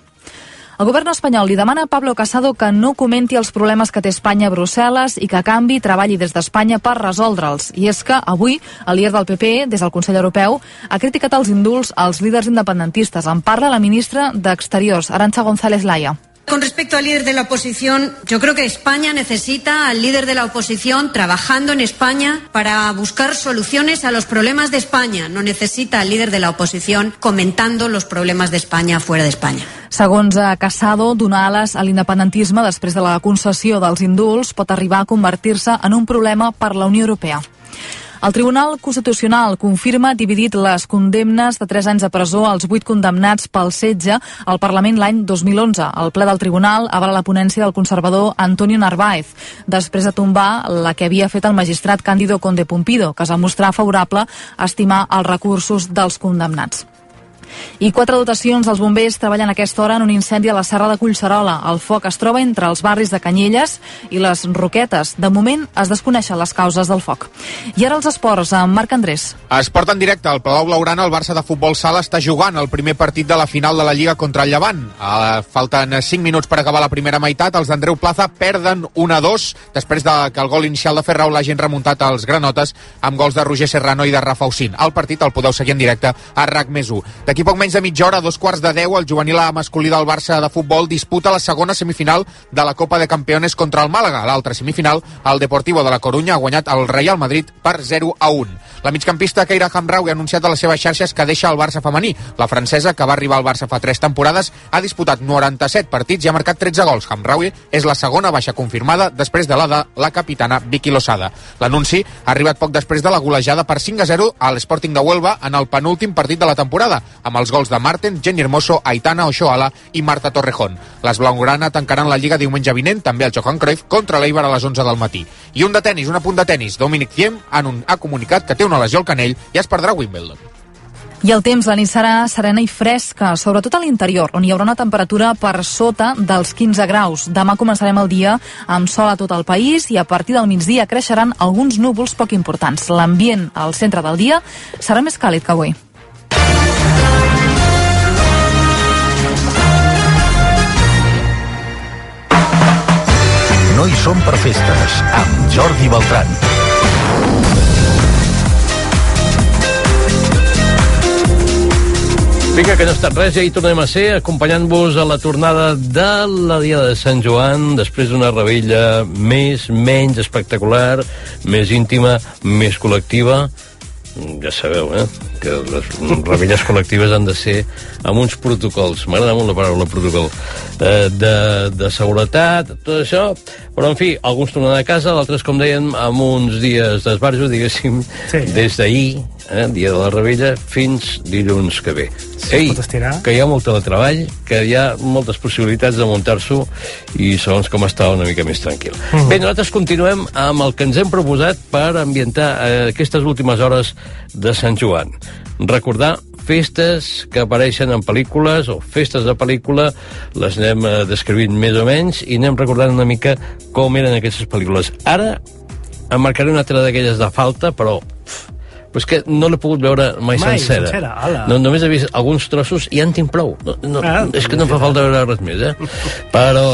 El govern espanyol li demana a Pablo Casado que no comenti els problemes que té Espanya a Brussel·les i que a canvi treballi des d'Espanya per resoldre'ls. I és que avui el líder del PP, des del Consell Europeu, ha criticat els indults als líders independentistes. En parla la ministra d'Exteriors, Arantxa González Laya. Con respecto al líder de la oposición, yo creo que España necesita al líder de la oposición trabajando en España para buscar soluciones a los problemas de España. No necesita al líder de la oposición comentando los problemas de España fuera de España. Segons eh, Casado, donar ales a l'independentisme després de la concessió dels indults pot arribar a convertir-se en un problema per la Unió Europea. El Tribunal Constitucional confirma dividit les condemnes de 3 anys de presó als 8 condemnats pel setge al Parlament l'any 2011. El ple del Tribunal avala la ponència del conservador Antonio Narváez, després de tombar la que havia fet el magistrat Cándido Conde Pumpido, que es va mostrar favorable a estimar els recursos dels condemnats. I quatre dotacions dels bombers treballen aquesta hora en un incendi a la serra de Collserola. El foc es troba entre els barris de Canyelles i les Roquetes. De moment es desconeixen les causes del foc. I ara els esports, amb Marc Andrés. Esport en directe. El Palau Blaugrana, el Barça de futbol sala, està jugant el primer partit de la final de la Lliga contra el Llevant. Uh, falten 5 minuts per acabar la primera meitat. Els d'Andreu Plaza perden 1-2 després de que el gol inicial de Ferrau l'hagin remuntat als granotes amb gols de Roger Serrano i de Rafa Ocín. El partit el podeu seguir en directe a RAC més 1. D'aquí poc menys de mitja hora, a dos quarts de 10, el juvenil A masculí del Barça de futbol disputa la segona semifinal de la Copa de Campeones contra el Màlaga. L'altra semifinal, el Deportivo de la Corunya ha guanyat el Real Madrid per 0 a 1. La migcampista Keira Hamraoui ha anunciat a les seves xarxes que deixa el Barça femení. La francesa, que va arribar al Barça fa 3 temporades, ha disputat 97 partits i ha marcat 13 gols. Hamraoui és la segona baixa confirmada després de la de la capitana Vicky Losada. L'anunci ha arribat poc després de la golejada per 5 a 0 a l'Sporting de Huelva en el penúltim partit de la temporada, amb els gols de Marten, Jenny Hermoso, Aitana Ochoala i Marta Torrejón. Les Blaugrana tancaran la Lliga diumenge vinent, també al Johan Cruyff, contra l'Eibar a les 11 del matí. I un de tennis, un apunt de tennis. Dominic Thiem ha comunicat que té una lesió al canell i es perdrà Wimbledon. I el temps, la nit serà serena i fresca, sobretot a l'interior, on hi haurà una temperatura per sota dels 15 graus. Demà començarem el dia amb sol a tot el país i a partir del migdia creixeran alguns núvols poc importants. L'ambient al centre del dia serà més càlid que avui. No hi som per festes, amb Jordi Beltran. Vinga, que no ha estat res, ja hi tornem a ser, acompanyant-vos a la tornada de la Dia de Sant Joan, després d'una rebella més, menys espectacular, més íntima, més col·lectiva. Ja sabeu, eh?, que les rebelles col·lectives han de ser amb uns protocols, m'agrada molt la paraula protocol, eh, de, de seguretat, tot això, però en fi, alguns tornen a casa, d'altres, com dèiem, amb uns dies d'esbarjo, diguéssim, sí. des d'ahir, eh, dia de la rebella, fins dilluns que ve. Ei, que hi ha molt treball, que hi ha moltes possibilitats de muntar-s'ho i segons com està una mica més tranquil. Mhm. Bé, nosaltres continuem amb el que ens hem proposat per ambientar eh, aquestes últimes hores de Sant Joan. Recordar festes que apareixen en pel·lícules o festes de pel·lícula, les anem eh, descrivint més o menys i anem recordant una mica com eren aquestes pel·lícules. Ara em marcaré una altra d'aquelles de falta, però però és que no l'he pogut veure mai, Mai, sencera. sencera, ala. no, només he vist alguns trossos i ja en tinc prou. No, no, Ah, és que no em fa falta veure res més, eh? Però,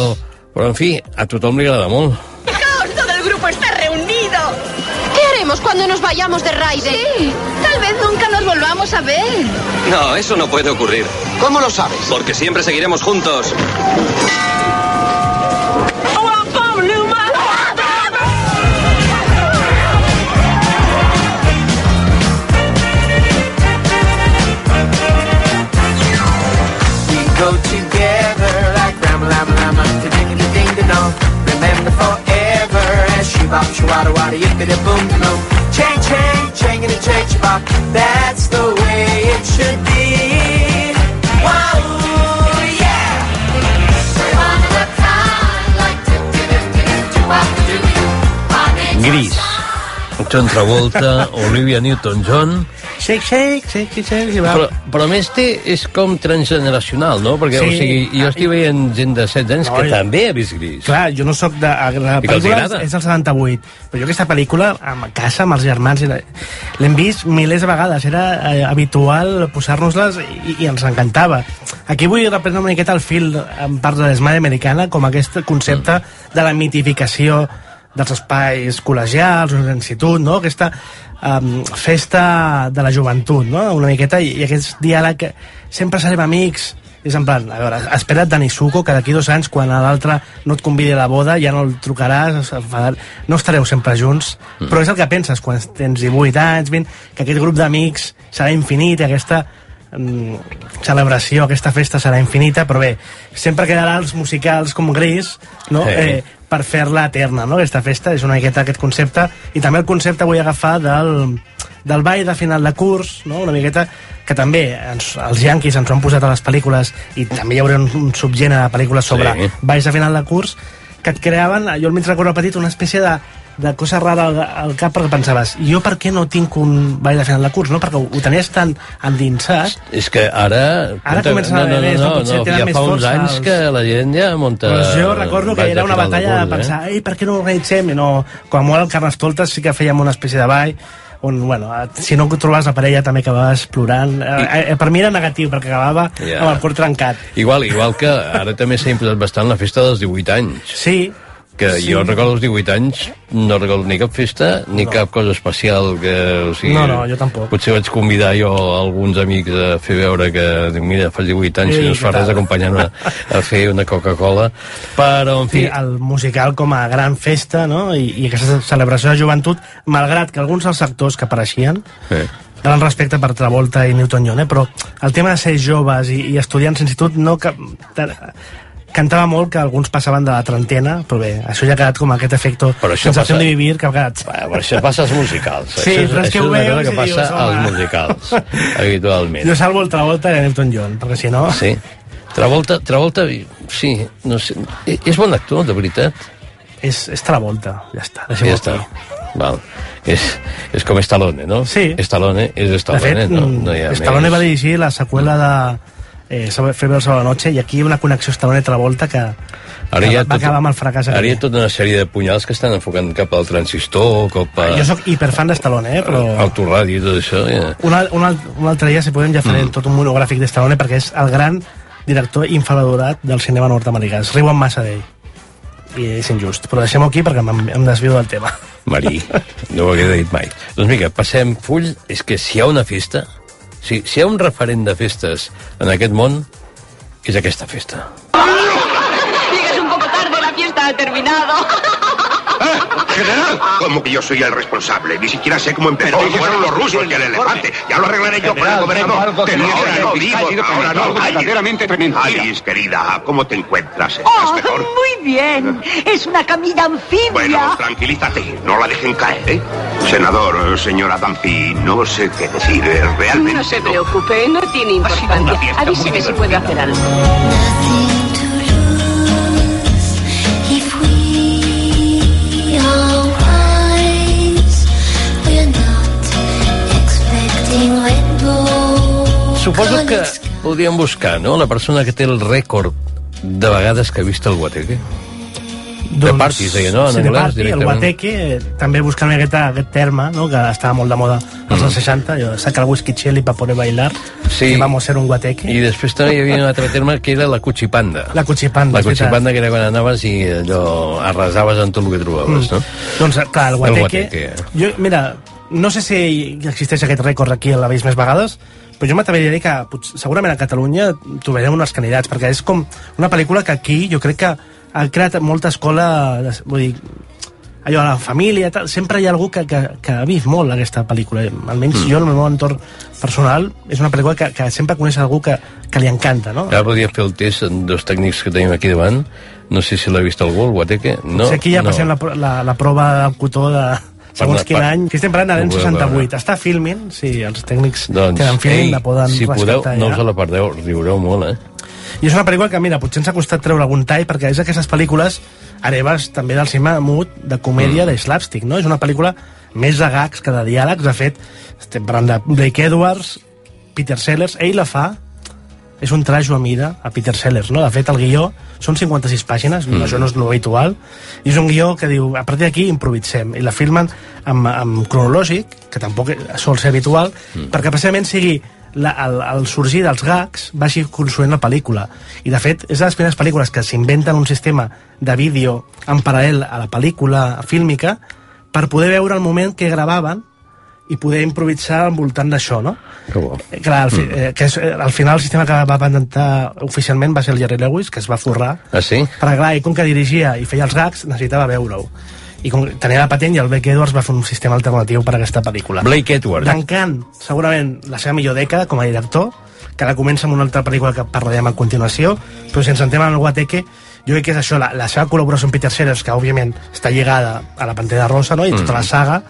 però, en fi, a tothom li agrada molt. ¡Fijaos, todo el grupo está reunido! ¿Qué haremos cuando nos vayamos de Raiden? Sí, tal vez nunca nos volvamos a ver. No, eso no puede ocurrir. ¿Cómo lo sabes? Porque siempre seguiremos juntos. bop, wada, yippity boom boom. Chang chang, chang and a chang. That's the way it should be. Gris. John Travolta, Olivia Newton-John... Shake, shake, shake, shake, va. Però, però a més té, és com transgeneracional, no? Perquè, Sí. o sigui, jo estic veient gent de 16 anys No, que i- també ha vist gris. Clar, jo no sóc de... La pel·lícula és del 78, però jo aquesta pel·lícula, a casa, amb els germans, l'hem vist milers de vegades. Era eh, habitual posar-nos-les i, i ens encantava. Aquí vull reprendre una miqueta el fil en part de l'esmada americana, com aquest concepte Mm. de la mitificació dels espais col·legials, l'institut, no? aquesta um, festa de la joventut, no? una miqueta, i, i aquest diàleg que sempre serem amics, és en plan, a veure, espera't Dani Suco que d'aquí dos anys, quan l'altre no et convidi a la boda, ja no el trucaràs, no estareu sempre junts, mm. però és el que penses quan tens 18 anys, 20, que aquest grup d'amics serà infinit, i aquesta mm, celebració, aquesta festa serà infinita, però bé, sempre quedarà els musicals com gris, no? Sí. Eh, per fer-la eterna, no? Aquesta festa és una miqueta aquest concepte, i també el concepte vull agafar del, del ball de final de curs, no? Una miqueta que també ens, els yanquis ens ho han posat a les pel·lícules i també hi haurà un, un subgènere de pel·lícules sobre Sí. balls de final de curs que et creaven, jo almenys recordo petit, una espècie de, de cosa rara al, al cap perquè pensaves, jo per què no tinc un ball de final de curs, no? Perquè ho, ho tenies tan endinsat És que ara... Ara comencen a no, no, haver més, no? no, no, tenen ja fa uns anys els- que la gent ja munta... Doncs jo recordo que era una batalla de curs, pensar, ei, per què no ho organitzem? I no, com a molt al Carnestoltes sí que fèiem una espècie de ball on, bueno, si no trobaves la parella també acabaves plorant. I... Eh, per mi era negatiu, perquè acabava Ja. amb el cor trencat. Igual, igual que ara també s'ha imposat bastant la festa dels 18 anys. Sí. Que Sí. jo recordo els 18 anys, no recordo ni cap festa, ni No. cap cosa especial que... O sigui, No, no, jo tampoc. Potser vaig convidar jo alguns amics a fer veure que, mira, fas 18 anys I i no es fa res acompanyant a, a fer una Coca-Cola. Però, en Sí, fi, el musical com a gran festa, no? I, i aquesta celebració de joventut, malgrat que alguns dels actors que apareixien eh. gran respecte per Travolta i Newton-John, eh? però el tema de ser joves i, i estudiants d'institut no... Que, cantava molt que alguns passaven de la trentena, però bé, això ja ha quedat com aquest efecte Però això sensació passa- de vivir que ha quedat... Però això passa als musicals. Sí, això, és- però és que ho veus cosa que passa dius, als musicals, habitualment. Jo salvo el Travolta i el Newton-John, perquè si no... Sí. Travolta, Travolta, sí, no sé, e- és bon actor, de veritat. És, és Travolta, ja està. Ja està. val. És, és com Stallone, no? Sí. Stallone és De Stallone, fet, no, mm, no hi ha Stallone més. va dirigir la seqüela de eh, Febre de la noche i aquí hi ha una connexió Stallone-Travolta que, Ara que va acabar amb el fracàs Ara hi ha tota una sèrie de punyals que estan enfocant cap al transistor, cap a... Jo sóc hiperfan de Stallone, eh, però... Autoràdio i tot això. Ja. Un, un, un altre dia, si podem, ja farem Mm. tot un monogràfic de Stallone perquè és el gran director infravalorat del cinema nord-americà. Es riuen massa d'ell. I és injust. Però deixem-ho aquí perquè em, em desvio del tema. Marí, no ho hagué dit mai. Doncs mira, passem full. És que si hi ha una festa, si, si hi ha un referent de festes en aquest món, és aquesta festa. Llegas un poco tarde, la fiesta ha terminado. General, como que yo soy el responsable. Ni siquiera sé cómo empezó. Fueron los rusos y el elefante. Ya lo arreglaré yo con el gobernador. Tenía ahora no vivo, ahora no. verdaderamente tremendo. Alice, querida, ¿cómo te encuentras? ¿Estás Oh, mejor? muy bien. Es una camilla anfibia. Bueno, tranquilízate. No la dejen caer, ¿eh? Senador, señora Dancy, no sé qué decir. eh, Realmente No se preocupe, no tiene importancia. Avíseme si puedo hacer algo. Suposo que podríem buscar, no?, la persona que té el rècord de vegades que ha vist el Guateque. De party, es deia, no?, en sí, de anglès, party, el guateque, eh, també buscant aquest, aquest terme, no? que estava molt de moda als anys 60, jo saca el whisky chili para poder bailar, Mm. Sí. i vamos a ser un guateque. I després també hi havia un altre terme que era la cuchipanda. La cuchipanda, La cuchipanda que era quan anaves i allò arrasaves en tot el que trobaves, Mm. no? Doncs, clar, el guateque... El guateque. Jo, mira, no sé si existeix aquest rècord aquí a la més vegades, però jo m'atreviria a dir que potser, segurament a Catalunya trobarem uns candidats, perquè és com una pel·lícula que aquí jo crec que ha creat molta escola, de- vull dir, allò, la família, tal, sempre hi ha algú que, que, que ha vist molt aquesta pel·lícula. Almenys Mm. jo, en el meu entorn personal, és una pel·lícula que, que sempre coneix algú que, que li encanta, no? Ara podria fer el test amb dos tècnics que tenim aquí davant. No sé si l'ha vist algú, el Guateque. No, No, si aquí ja no. passem la, la, la prova del cotó de segons quin any. Que estem parlant de l'any Ho podeu 68. Està filming, si els tècnics Doncs, tenen filming ei, la poden si podeu, respectar no ja. us la perdeu, riureu molt, eh? I és una pel·lícula que, mira, potser ens ha costat treure algun tall perquè és d'aquestes pel·lícules hereves també del cinema mut de comèdia mm. de slapstick, no? És una pel·lícula més de gags que de diàlegs. De fet, estem parlant de Blake Edwards, Peter Sellers, ell la fa és un trajo a mida a Peter Sellers, no? De fet, el guió són 56 pàgines, mm. això no és lo habitual, i és un guió que diu, a partir d'aquí improvisem, i la filmen amb, amb cronològic, que tampoc sol ser habitual, mm. perquè precisament sigui la, el, el sorgir dels gags vagi construint la pel·lícula. I, de fet, és de les primeres pel·lícules que s'inventen un sistema de vídeo en paral·lel a la pel·lícula fílmica per poder veure el moment que gravaven i poder improvisar al voltant d'això, no? Que bo. Eh, Clar, al, fi, eh, que és, eh, al final el sistema que va patentar oficialment va ser el Jerry Lewis, que es va forrar, Ah, sí? perquè clar, ell com que dirigia i feia els gags, necessitava veure-ho. I com tenia la patent i el Blake Edwards va fer un sistema alternatiu per a aquesta pel·lícula. Blake Edwards. Tancant, segurament, la seva millor dècada com a director, que ara comença amb una altra pel·lícula que parlarem a continuació, però si ens entrem en el Guateque, jo crec que és això, la, la seva col·laboració amb Peter Sellers, que òbviament està lligada a la Pantera Rosa, no? i tota Mm. la saga,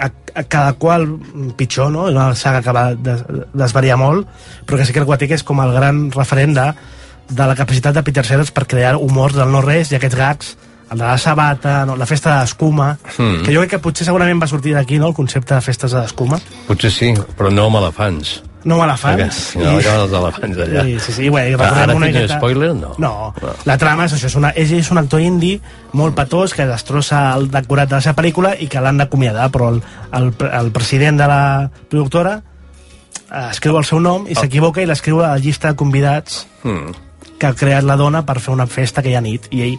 a, a cada qual pitjor, no? És una saga que va des, desvariar molt, però que sí que el Guateque és com el gran referent de, de la capacitat de Peter Sellers per crear humors del no-res i aquests gags, el de la sabata, no? la festa d'escuma, Mm. que jo crec que potser segurament va sortir d'aquí, no?, el concepte de festes d'escuma. Potser sí, però no amb elefants. No amb elefants. Perquè, no, acaben els elefants allà. Sí, sí, sí, bé, i Ara recordem una un miqueta- spoiler? No. No, la trama és això, és una, ell és un actor indi molt petós que destrossa el decorat de la seva pel·lícula i que l'han d'acomiadar, però el, el, el president de la productora eh, escriu el seu nom i s'equivoca i l'escriu a la llista de convidats Mm. que ha creat la dona per fer una festa aquella nit i ell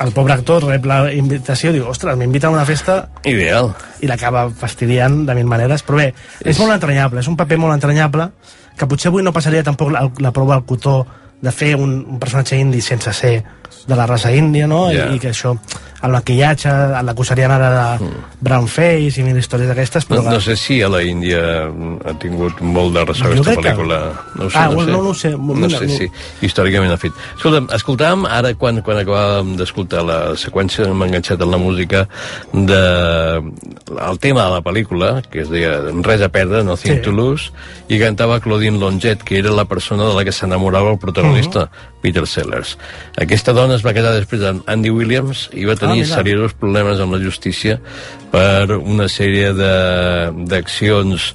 el pobre actor rep la invitació i diu, ostres, m'inviten a una festa Ideal. i l'acaba fastidiant de mil maneres, però bé, és molt entranyable, és un paper molt entranyable, que potser avui no passaria tampoc la, la prova al cotó de fer un, un personatge indi sense ser de la raça índia, no? Ja. I, I que això, el maquillatge, l'acusarien ara de brown face i mil històries d'aquestes, No, però... no sé si a la Índia ha tingut molt de ressò aquesta que- pel·lícula. No ho sé, Ah, no, bueno, sé. no, no ho sé. No Mira, sé no- si històricament ha fet. Escolta'm, escoltàvem ara, quan, quan acabàvem d'escoltar la seqüència, m'ha enganxat en la música de el tema de la pel·lícula, que es deia Res a perdre, Nothing Sí. to lose, i cantava Claudine Longet, que era la persona de la que s'enamorava el protagonista, Mhm. Peter Sellers. Aquesta dona es va quedar després amb Andy Williams i va tenir tenir mira. seriosos problemes amb la justícia per una sèrie de- d'accions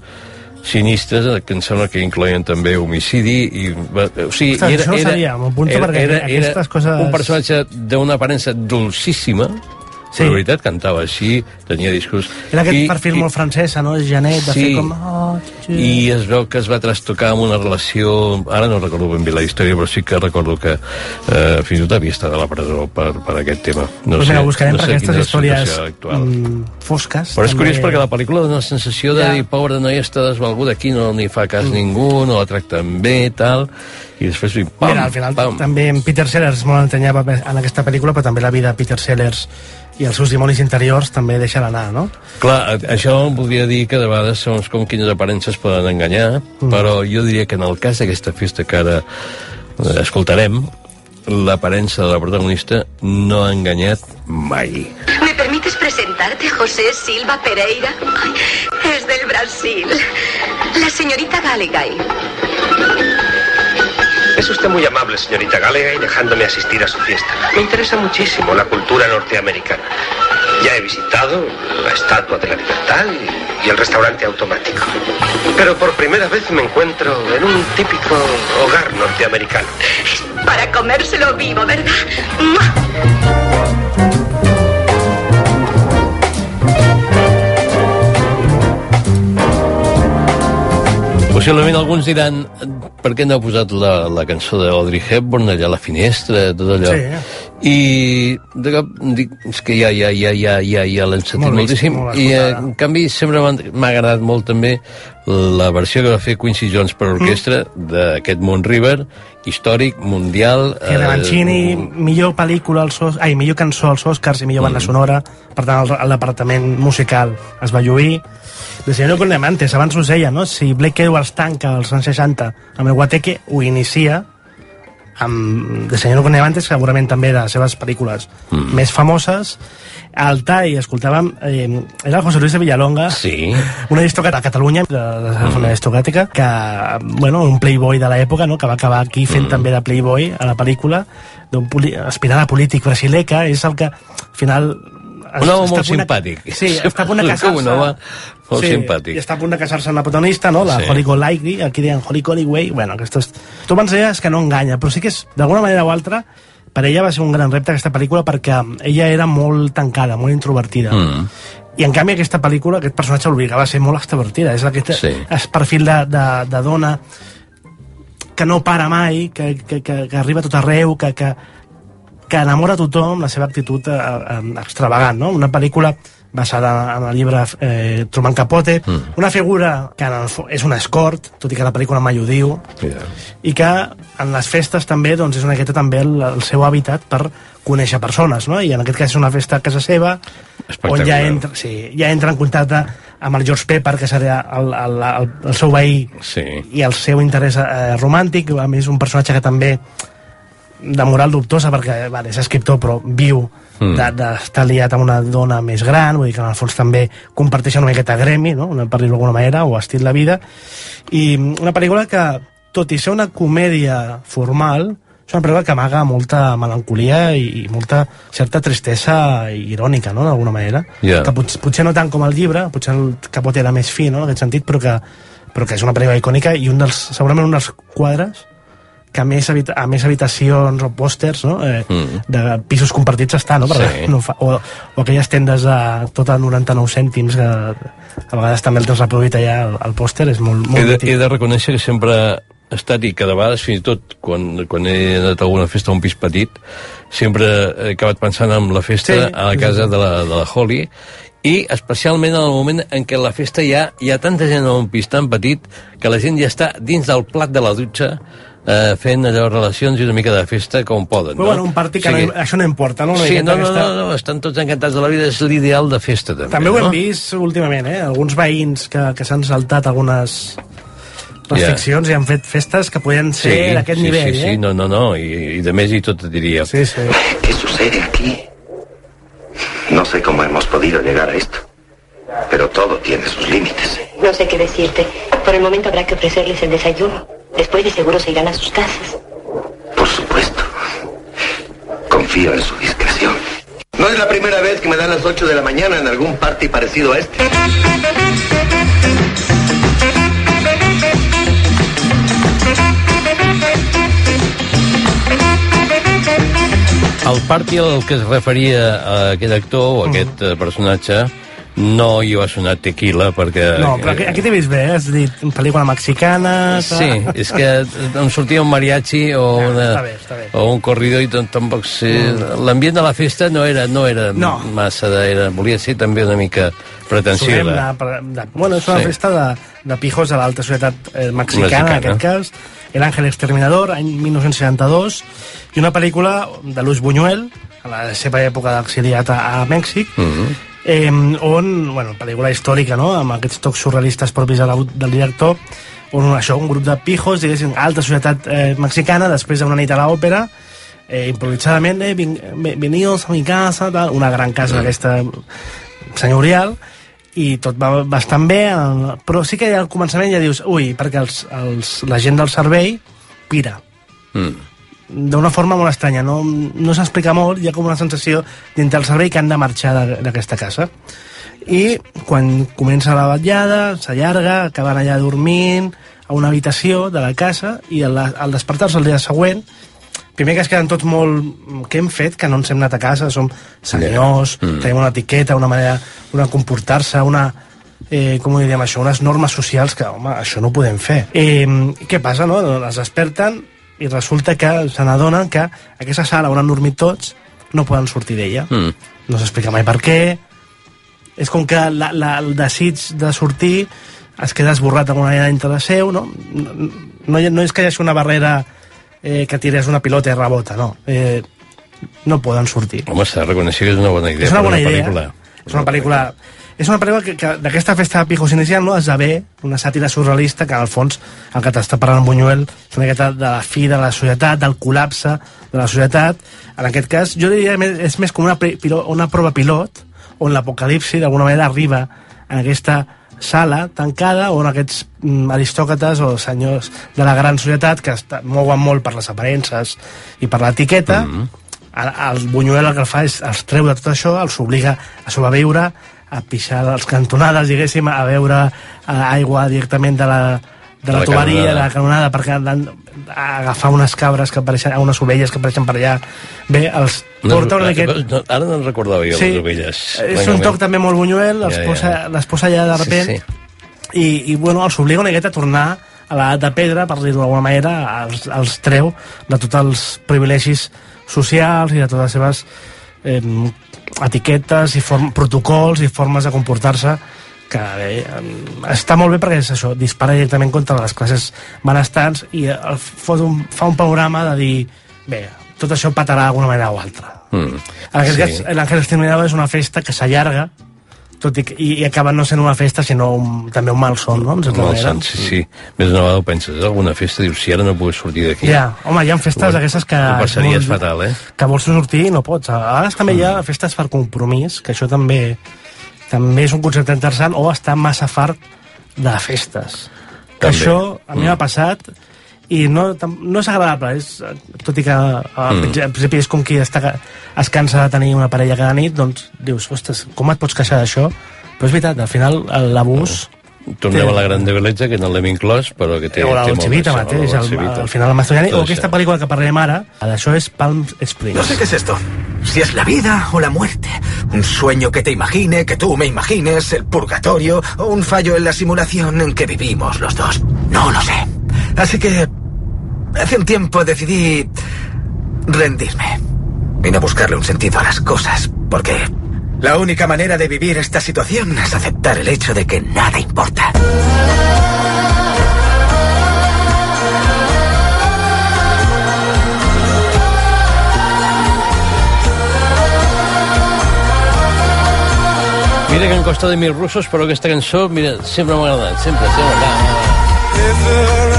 sinistres que em sembla que incloïen també homicidi i, o sigui, Ostres, això no sabia, m'apunto perquè aquestes coses- un personatge d'una aparença dolcíssima Sí. sí. la veritat cantava així, tenia discurs Era aquest I- perfil i- molt francesa, no? Janet, de Sí. fer com... Oh, i es veu que es va trastocar amb una relació ara no recordo ben bé la història però sí que recordo que eh, fins i tot havia estat a la presó per, per aquest tema no pues sé, mira, buscarem no per sé aquestes és la històries mm, fosques. però és també- curiós perquè la pel·lícula dona la sensació de Ja. dir pobre noia està desvalguda aquí no li fa cas ningú, no la tracten bé tal, i després diu, pam, Mira, al final pam. també en Peter Sellers molt entranyable en aquesta pel·lícula, però també la vida de Peter Sellers i els seus dimonis interiors també deixen anar, no? Clar, això voldria dir que de vegades segons com quines aparences poden enganyar, mm. però jo diria que en el cas d'aquesta festa que ara eh, escoltarem, l'aparença de la protagonista no ha enganyat mai. ¿Me permites presentarte José Silva Pereira? Ay, es del Brasil. La señorita Gallagher. Es usted muy amable, señorita Gallagher, dejándome asistir a su fiesta. Me interesa muchísimo la cultura norteamericana. Ya he visitado la Estatua de la Libertad y, y el restaurante automático. Pero por primera vez me encuentro en un típico hogar norteamericano. Para comérselo vivo, ¿verdad? ¡Mua! Possiblement alguns diran per què no ha posat la, la cançó d'Audrey Hepburn allà a la finestra, tot allò. Sí. I de cop dic, és que ja, ja, ja, ja, ja, ja l'hem sentit Molt moltíssim. molt I eh, en canvi sempre m'ha agradat molt també la versió que va fer Quincy Jones per orquestra d'aquest Moon River, històric, mundial... Que de Mancini, millor pel·lícula als Os... Ai, millor cançó als Oscars i millor banda sonora. Per tant, el, departament musical es va lluir. De senyor con Diamantes, abans us deia, no? Si Blake Edwards tanca als anys 60 amb el Guateque, ho inicia amb de senyor con Diamantes, segurament també de les seves pel·lícules mm. més famoses. Al TAI escoltàvem... Eh, era el José Luis de Villalonga, sí. un aristòcrata a Catalunya, de, de la mm. aristocràtica, que, bueno, un playboy de l'època, no?, que va acabar aquí fent mm. també de playboy a la pel·lícula, d'un aspirant a polític brasiler, que és el que, al final... Un home molt simpàtic. Sí, està a punt de casar-se. Un home molt sí, simpàtic. I està a punt de casar-se amb la protagonista, no? La Sí. Holly Golightly, aquí diuen Holly Golightly, bueno, aquestes... Tu abans deies que no enganya, però sí que és, d'alguna manera o altra, per ella va ser un gran repte aquesta pel·lícula perquè ella era molt tancada, molt introvertida. Mm. I en canvi aquesta pel·lícula, aquest personatge l'obligava a ser molt extrovertida. És aquest Sí. és perfil de, de, de dona que no para mai, que, que, que, que arriba a tot arreu, que, que, que enamora tothom la seva actitud eh, eh, extravagant, no? Una pel·lícula basada en el llibre eh, Truman Capote, mm. una figura que en el, és un escort, tot i que la pel·lícula mai ho diu, Yeah. i que en les festes també doncs, és una miqueta també el, el seu hàbitat per conèixer persones, no? I en aquest cas és una festa a casa seva, on ja entra, sí, ja entra en contacte amb el George Pepper, que seria el, el, el, el seu veí sí. i el seu interès eh, romàntic, a més un personatge que també de moral dubtosa perquè vale, és escriptor però viu Mm. d'estar de, liat amb una dona més gran vull dir que en el fons també comparteixen una miqueta gremi no? Una- per dir-ho d'alguna manera o estil de vida i una pel·lícula que tot i ser una comèdia formal és una pel·lícula que amaga molta melancolia i, i molta certa tristesa irònica, no?, d'alguna manera. Ja. Que pot, potser no tant com el llibre, potser el Capote era més fi, no?, en aquest sentit, però que, però que és una pel·lícula icònica i un dels, segurament un dels quadres que més, habita, a més habitacions o pòsters no? eh, Mm. de pisos compartits està, no? Perquè Sí. no fa, o, o aquelles tendes a tot a 99 cèntims que a vegades també el tens reproduït allà el, el pòster, és molt, molt He de, mític. he de reconèixer que sempre ha estat i que de vegades fins i tot quan, quan he anat a alguna festa a un pis petit sempre he acabat pensant en la festa Sí, a la casa sí. de la, de la Holly i especialment en el moment en què la festa ja hi ha tanta gent en un pis tan petit que la gent ja està dins del plat de la dutxa eh, fent allò relacions i una mica de festa com poden Però no? bueno, un partit que O sigui, no, això no importa, no? Una Sí, no, no, aquesta- no, no, estan tots encantats de la vida, és l'ideal de festa també, També ho no? hem vist últimament, eh? Alguns veïns que, que s'han saltat algunes restriccions i han fet festes que podien ser d'aquest sí, nivell, sí, eh? sí, no, no, no, i, i de més i tot et diria. Sí, sí. ¿Qué sucede aquí? No sé cómo hemos podido llegar a esto. Pero todo tiene sus límites. No sé qué decirte. Por el momento habrá que ofrecerles el desayuno. Después de seguro se irán a sus casas. Por supuesto. Confío en su discreción. No es la primera vez que me dan las 8 de la mañana en algún party parecido a este. El party al que es referia a aquest actor o a aquest personatge no hi ha sonat tequila perquè... No, però aquí, aquí t'he vist bé, eh? has dit pel·lícula mexicana... Sí, és que em sortia un mariachi o, una, està bé, està bé. o un corridor i tampoc sé... L'ambient de la festa no era, no era No. massa de... Era, volia ser també una mica per- de, bueno, és una Sí. festa de, de pijos de l'alta societat eh, mexicana, Mexicana. en aquest cas, El Ángel Exterminador, any 1972, i una pel·lícula de Luis Buñuel, a la seva època d'exiliat a, a Mèxic, Mm -hmm. Eh, on, bueno, pel·lícula històrica, no?, amb aquests tocs surrealistes propis de la, del director, on això, un grup de pijos, diguéssim, alta societat eh, mexicana, després d'una nit a l'òpera, eh, improvisadament, eh, vin, ve- venidos a mi casa, tal, una gran casa Mm. aquesta senyorial, i tot va bastant bé, però sí que al començament ja dius, ui, perquè els, els, la gent del servei pira Mm. D'una forma molt estranya, no, no s'explica molt, hi ha com una sensació dintre del servei que han de marxar de- d'aquesta casa. I quan comença la vetllada, s'allarga, acaben allà dormint a una habitació de la casa i al, al despertar-se el dia següent primer que es queden tots molt... Què hem fet? Que no ens hem anat a casa, som senyors, Mm. tenim una etiqueta, una manera una comportar-se, una... Eh, com ho diríem això? Unes normes socials que, home, això no ho podem fer. Eh, què passa, no? Les desperten i resulta que se n'adonen que aquesta sala on han dormit tots no poden sortir d'ella. Mm. No s'explica mai per què. És com que la, la, el desig de sortir es queda esborrat d'alguna manera dintre de seu, no? No, no, no és que hi hagi una barrera eh, que tires una pilota i rebota, no. Eh, no poden sortir. Home, s'ha de reconèixer que és una bona idea És una bona idea. pel·lícula. És una pel·lícula... És una pel·lícula que, que d'aquesta festa de pijos inicial no esdevé una sàtira surrealista que, al fons, el que t'està parlant Buñuel és una miqueta de la fi de la societat, del col·lapse de la societat. En aquest cas, jo diria que és més com una, pre- pilo- una prova pilot on l'apocalipsi d'alguna manera arriba en aquesta sala tancada on aquests mm, aristòcrates o senyors de la gran societat que es mouen molt per les aparences i per l'etiqueta mm -hmm. el, el Buñuel el que fa és els treu de tot això, els obliga a sobreviure a pixar les cantonades, diguéssim, a beure eh, aigua directament de la, de la, la tuberia, de la canonada, perquè han agafar unes cabres que apareixen, unes ovelles que apareixen per allà. Bé, els porta una miqueta... No, ara no en recordava jo, les ovelles. És un toc també molt les Ja, ja. posa, les posa allà de Sí, repent sí. i, i bueno, els obliga una miqueta a tornar a l'edat de pedra, per dir-ho d'alguna manera, els, els treu de tots els privilegis socials i de totes les seves eh, etiquetes i form, protocols i formes de comportar-se que bé, està molt bé perquè és això, dispara directament contra les classes benestants i eh, fot un, fa un panorama de dir bé, tot això patarà d'alguna manera o altra. Mm. En aquest Sí. sí. cas, l'Àngel Exterminador és una festa que s'allarga tot i, que, i, i acaba no sent una festa sinó un, també un malson, no? En certa Molt manera. sant, sí, sí. Més d'una vegada ho penses, és alguna festa, dius, si ara no puc sortir d'aquí. Ja, home, hi ha festes d'aquestes que... Ho passaries vols- fatal, eh? Que vols sortir i no pots. A vegades també hi ha festes per compromís, que això també també és un concepte interessant, o estar massa fart de festes. Que També. això a mi m'ha passat i no, no és agradable, és, tot i que al Mm. principi- és com qui està, es cansa de tenir una parella cada nit, doncs dius, ostres, com et pots queixar d'això? Però és veritat, al final l'abús... Tornem té- a la Grande Bellezza, que no l'hem inclòs, però que té... o la té Dolce molt Vita d'això, mateix, la al, al final el Mastroianni, o aquesta això. pel·lícula que parlem ara, d'això és Palm Springs. No sé qué es esto. Si es la vida o la muerte. Un sueño que te imagine, que tú me imagines, el purgatorio o un fallo en la simulación en que vivimos los dos. No lo sé. Así que hace un tiempo decidí rendirme. Vine a buscarle un sentido a las cosas, porque la única manera de vivir esta situación es aceptar el hecho de que nada importa. Mira que em costa de mil russos, però aquesta cançó, mira, sempre m'ha agradat, sempre, sempre. Va, va,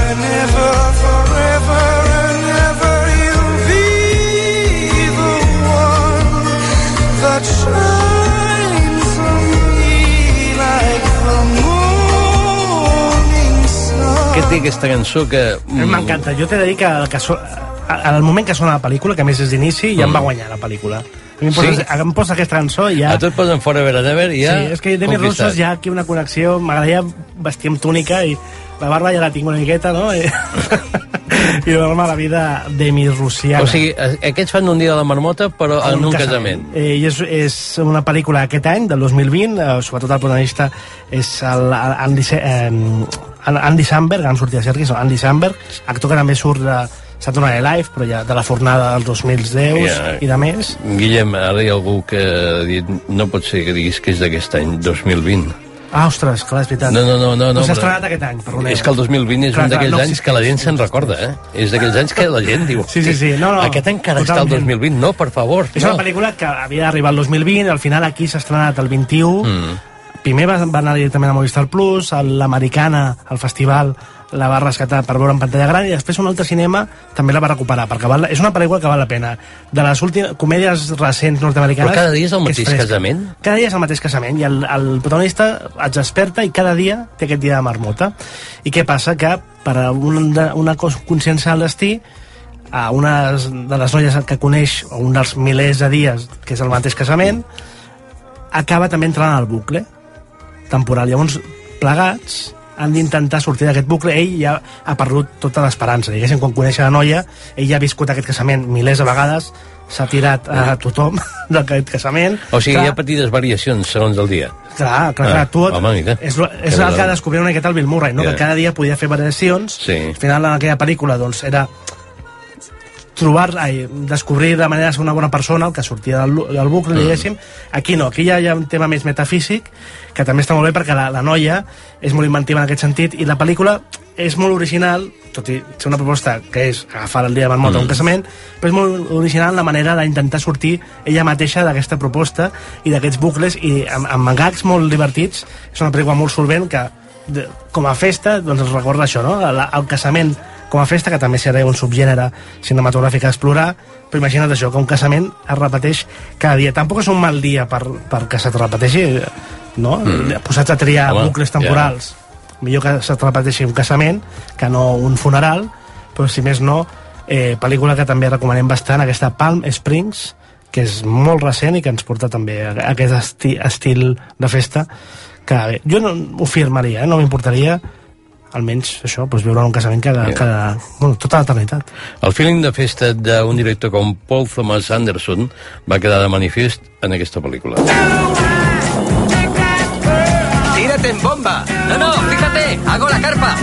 té aquesta cançó que... A mi m'encanta. Jo t'he de dir que, el que so, al moment que sona la pel·lícula, que a més és d'inici, ja em va guanyar la pel·lícula. mi em poses, Sí? em poses aquesta cançó i ja... A tu et posen Forever and Ever i ja... Sí, és que Demi. Russos ha aquí una connexió, m'agradaria vestir amb túnica i la barba ja la tinc una miqueta, no? I, i donar-me la vida demi-russiana. O sigui, a- aquests fan un dia de la marmota, però en un casament. Eh, I és, és una pel·lícula aquest any, del 2020, eh, sobretot el protagonista és el, el Andy, Se- eh, Andy Samberg, han sortit a Sergis, Andy Samberg, actor que també surt de Saturday Live, però ja de la fornada dels 2010 Ja. i de més. Guillem, ara hi ha algú que ha dit no pot ser que diguis que és d'aquest any, 2020. Ah, ostres, clar, és veritat. No, no, no, no, no, s'ha però- estrenat aquest any, perdoneu. És que el 2020 és Clar, un d'aquells no, anys sí, que la gent se'n recorda, eh? És d'aquells anys que la gent diu... Sí, sí, sí, no, no, Aquest encara està el 2020, no, per favor. És no. una pel·lícula que havia d'arribar el 2020, al final aquí s'ha estrenat el 21, Mm. Primer va, va anar directament a Movistar Plus, a l'americana, al festival, la va rescatar per veure en pantalla gran i després un altre cinema també la va recuperar perquè val, és una pel·lícula que val la pena de les últimes comèdies recents nord-americanes Però cada dia és el mateix fresca. casament? cada dia és el mateix casament i el, el protagonista es desperta i cada dia té aquest dia de marmota i què passa? que per a un, de- una cos- consciència del destí a una de les noies que coneix o un dels milers de dies que és el mateix casament acaba també entrant al bucle temporal. Llavors, plegats, han d'intentar sortir d'aquest bucle. Ell ja ha perdut tota l'esperança. Diguéssim, quan coneix la noia, ell ja ha viscut aquest casament milers de vegades, s'ha tirat a tothom d'aquest casament. O sigui, Clar, hi ha petites variacions segons el dia. Clar, clar, Ah, clar, tu... home, mira. és, és Que el que ha descobert una miqueta el Bill Murray, no? Ja. que cada dia podia fer variacions. Sí. Al final, en aquella pel·lícula, doncs, era trobar, ai, descobrir de manera de ser una bona persona el que sortia del, del bucle, Mm. diguéssim. Aquí no, aquí ja hi ha un tema més metafísic que també està molt bé perquè la, la noia és molt inventiva en aquest sentit i la pel·lícula és molt original, tot i ser una proposta que és agafar el dia de marmota. Mm. un casament, però és molt original la manera d'intentar sortir ella mateixa d'aquesta proposta i d'aquests bucles i amb, amb gags molt divertits. És una pel·lícula molt solvent que de, com a festa doncs ens recorda això, no? La, el casament com a festa, que també seria un subgènere cinematogràfic a explorar, però imagina't això, que un casament es repeteix cada dia. Tampoc és un mal dia per, per que se't repeteixi, no? Mm. Posats a triar Home, bucles temporals. Millor que se't repeteixi un casament que no un funeral, però si més no, eh, pel·lícula que també recomanem bastant, aquesta Palm Springs, que és molt recent i que ens porta també a a aquest esti estil de festa que bé, jo no ho firmaria, eh? no m'importaria almenys això, doncs viure en un casament cada, Ja. cada, bueno, tota l'eternitat. El feeling de festa d'un director com Paul Thomas Anderson va quedar de manifest en aquesta pel·lícula. ¡Tírate en bomba! No, no, fíjate, hago la carpa.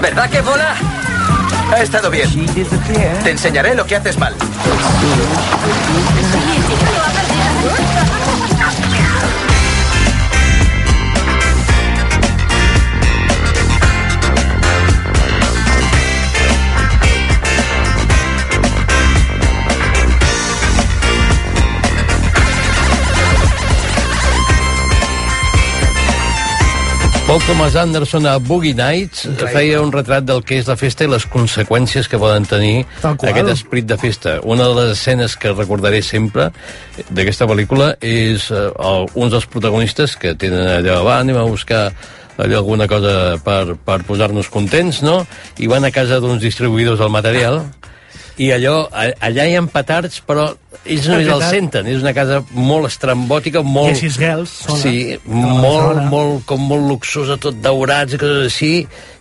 ¿Verdad que mola? Ha estado bien. Te enseñaré lo que haces mal. Paul Thomas Anderson a Boogie Nights feia un retrat del que és la festa i les conseqüències que poden tenir aquest esperit de festa. Una de les escenes que recordaré sempre d'aquesta pel·lícula és eh, el, uns dels protagonistes que tenen allò, va, anem a buscar allò, alguna cosa per, per posar-nos contents, no? I van a casa d'uns distribuïdors del material i allò, allà hi ha petards, però ells només el senten. És una casa molt estrambòtica, molt... I així sona. Sí, molt, molt, com molt luxosa, tot daurats i coses així,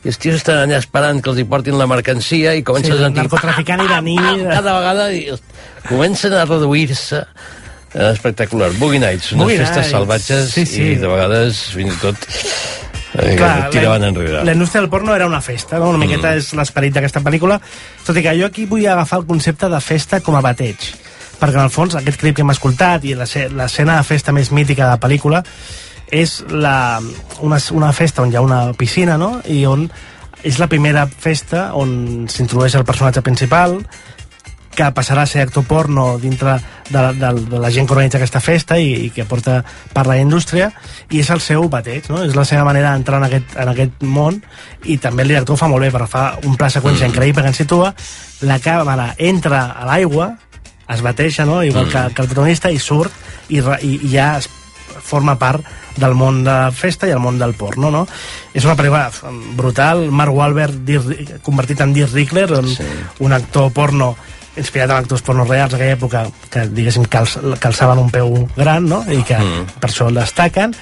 i els tios estan allà esperant que els hi portin la mercancia i comences Sí, a sentir... narcotraficant iraní. Cada vegada i comencen a reduir-se eh, espectacular. Boogie Nights, unes Boogie festes Nights. salvatges Sí, sí. i de vegades fins i tot eh, Clar, tiraven la- enrere. La indústria del porno era una festa, no? una Mm. miqueta és l'esperit d'aquesta pel·lícula, tot i que jo aquí vull agafar el concepte de festa com a bateig, perquè en el fons aquest clip que hem escoltat i l'esce- l'escena de festa més mítica de la pel·lícula és la, una, una festa on hi ha una piscina, no?, i on és la primera festa on s'introdueix el personatge principal, que passarà a ser actor porno dintre de, de, de la gent que organitza aquesta festa i, i que porta per la indústria i és el seu bateig, no? és la seva manera d'entrar en, aquest, en aquest món i també el director ho fa molt bé per fa un pla seqüència Mm. increïble que ens situa la càmera entra a l'aigua es bateja, no? igual que, Mm. que el protagonista i surt i, i, i ja es forma part del món de la festa i el món del porno, no? És una pel·lícula brutal, Mark Wahlberg convertit en Dirk Rickler, sí. un actor porno inspirat en actors porno reals d'aquella època que diguéssim calç, calçaven un peu gran no? i que mm. per això el destaquen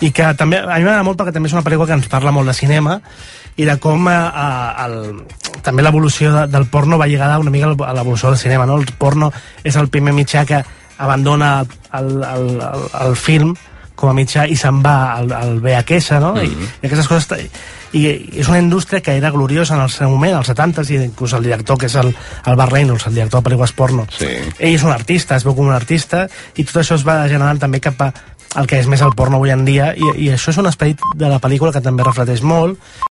i que també, a mi m'agrada molt perquè també és una pel·lícula que ens parla molt de cinema i de com eh, el, també l'evolució de, del porno va lligada una mica a l'evolució del cinema no? el porno és el primer mitjà que abandona el, el, el, el film com a mitjà i se'n va al, al VHS, no? Mm -hmm. I. I aquestes coses... I, és una indústria que era gloriosa en el seu moment, als 70s, i inclús el director, que és el, el Bar Reynolds, el director de pel·lícules porno, Sí. ell és un artista, es veu com un artista, i tot això es va generant també cap a el que és més el porno avui en dia, i, i això és un esperit de la pel·lícula que també refleteix molt,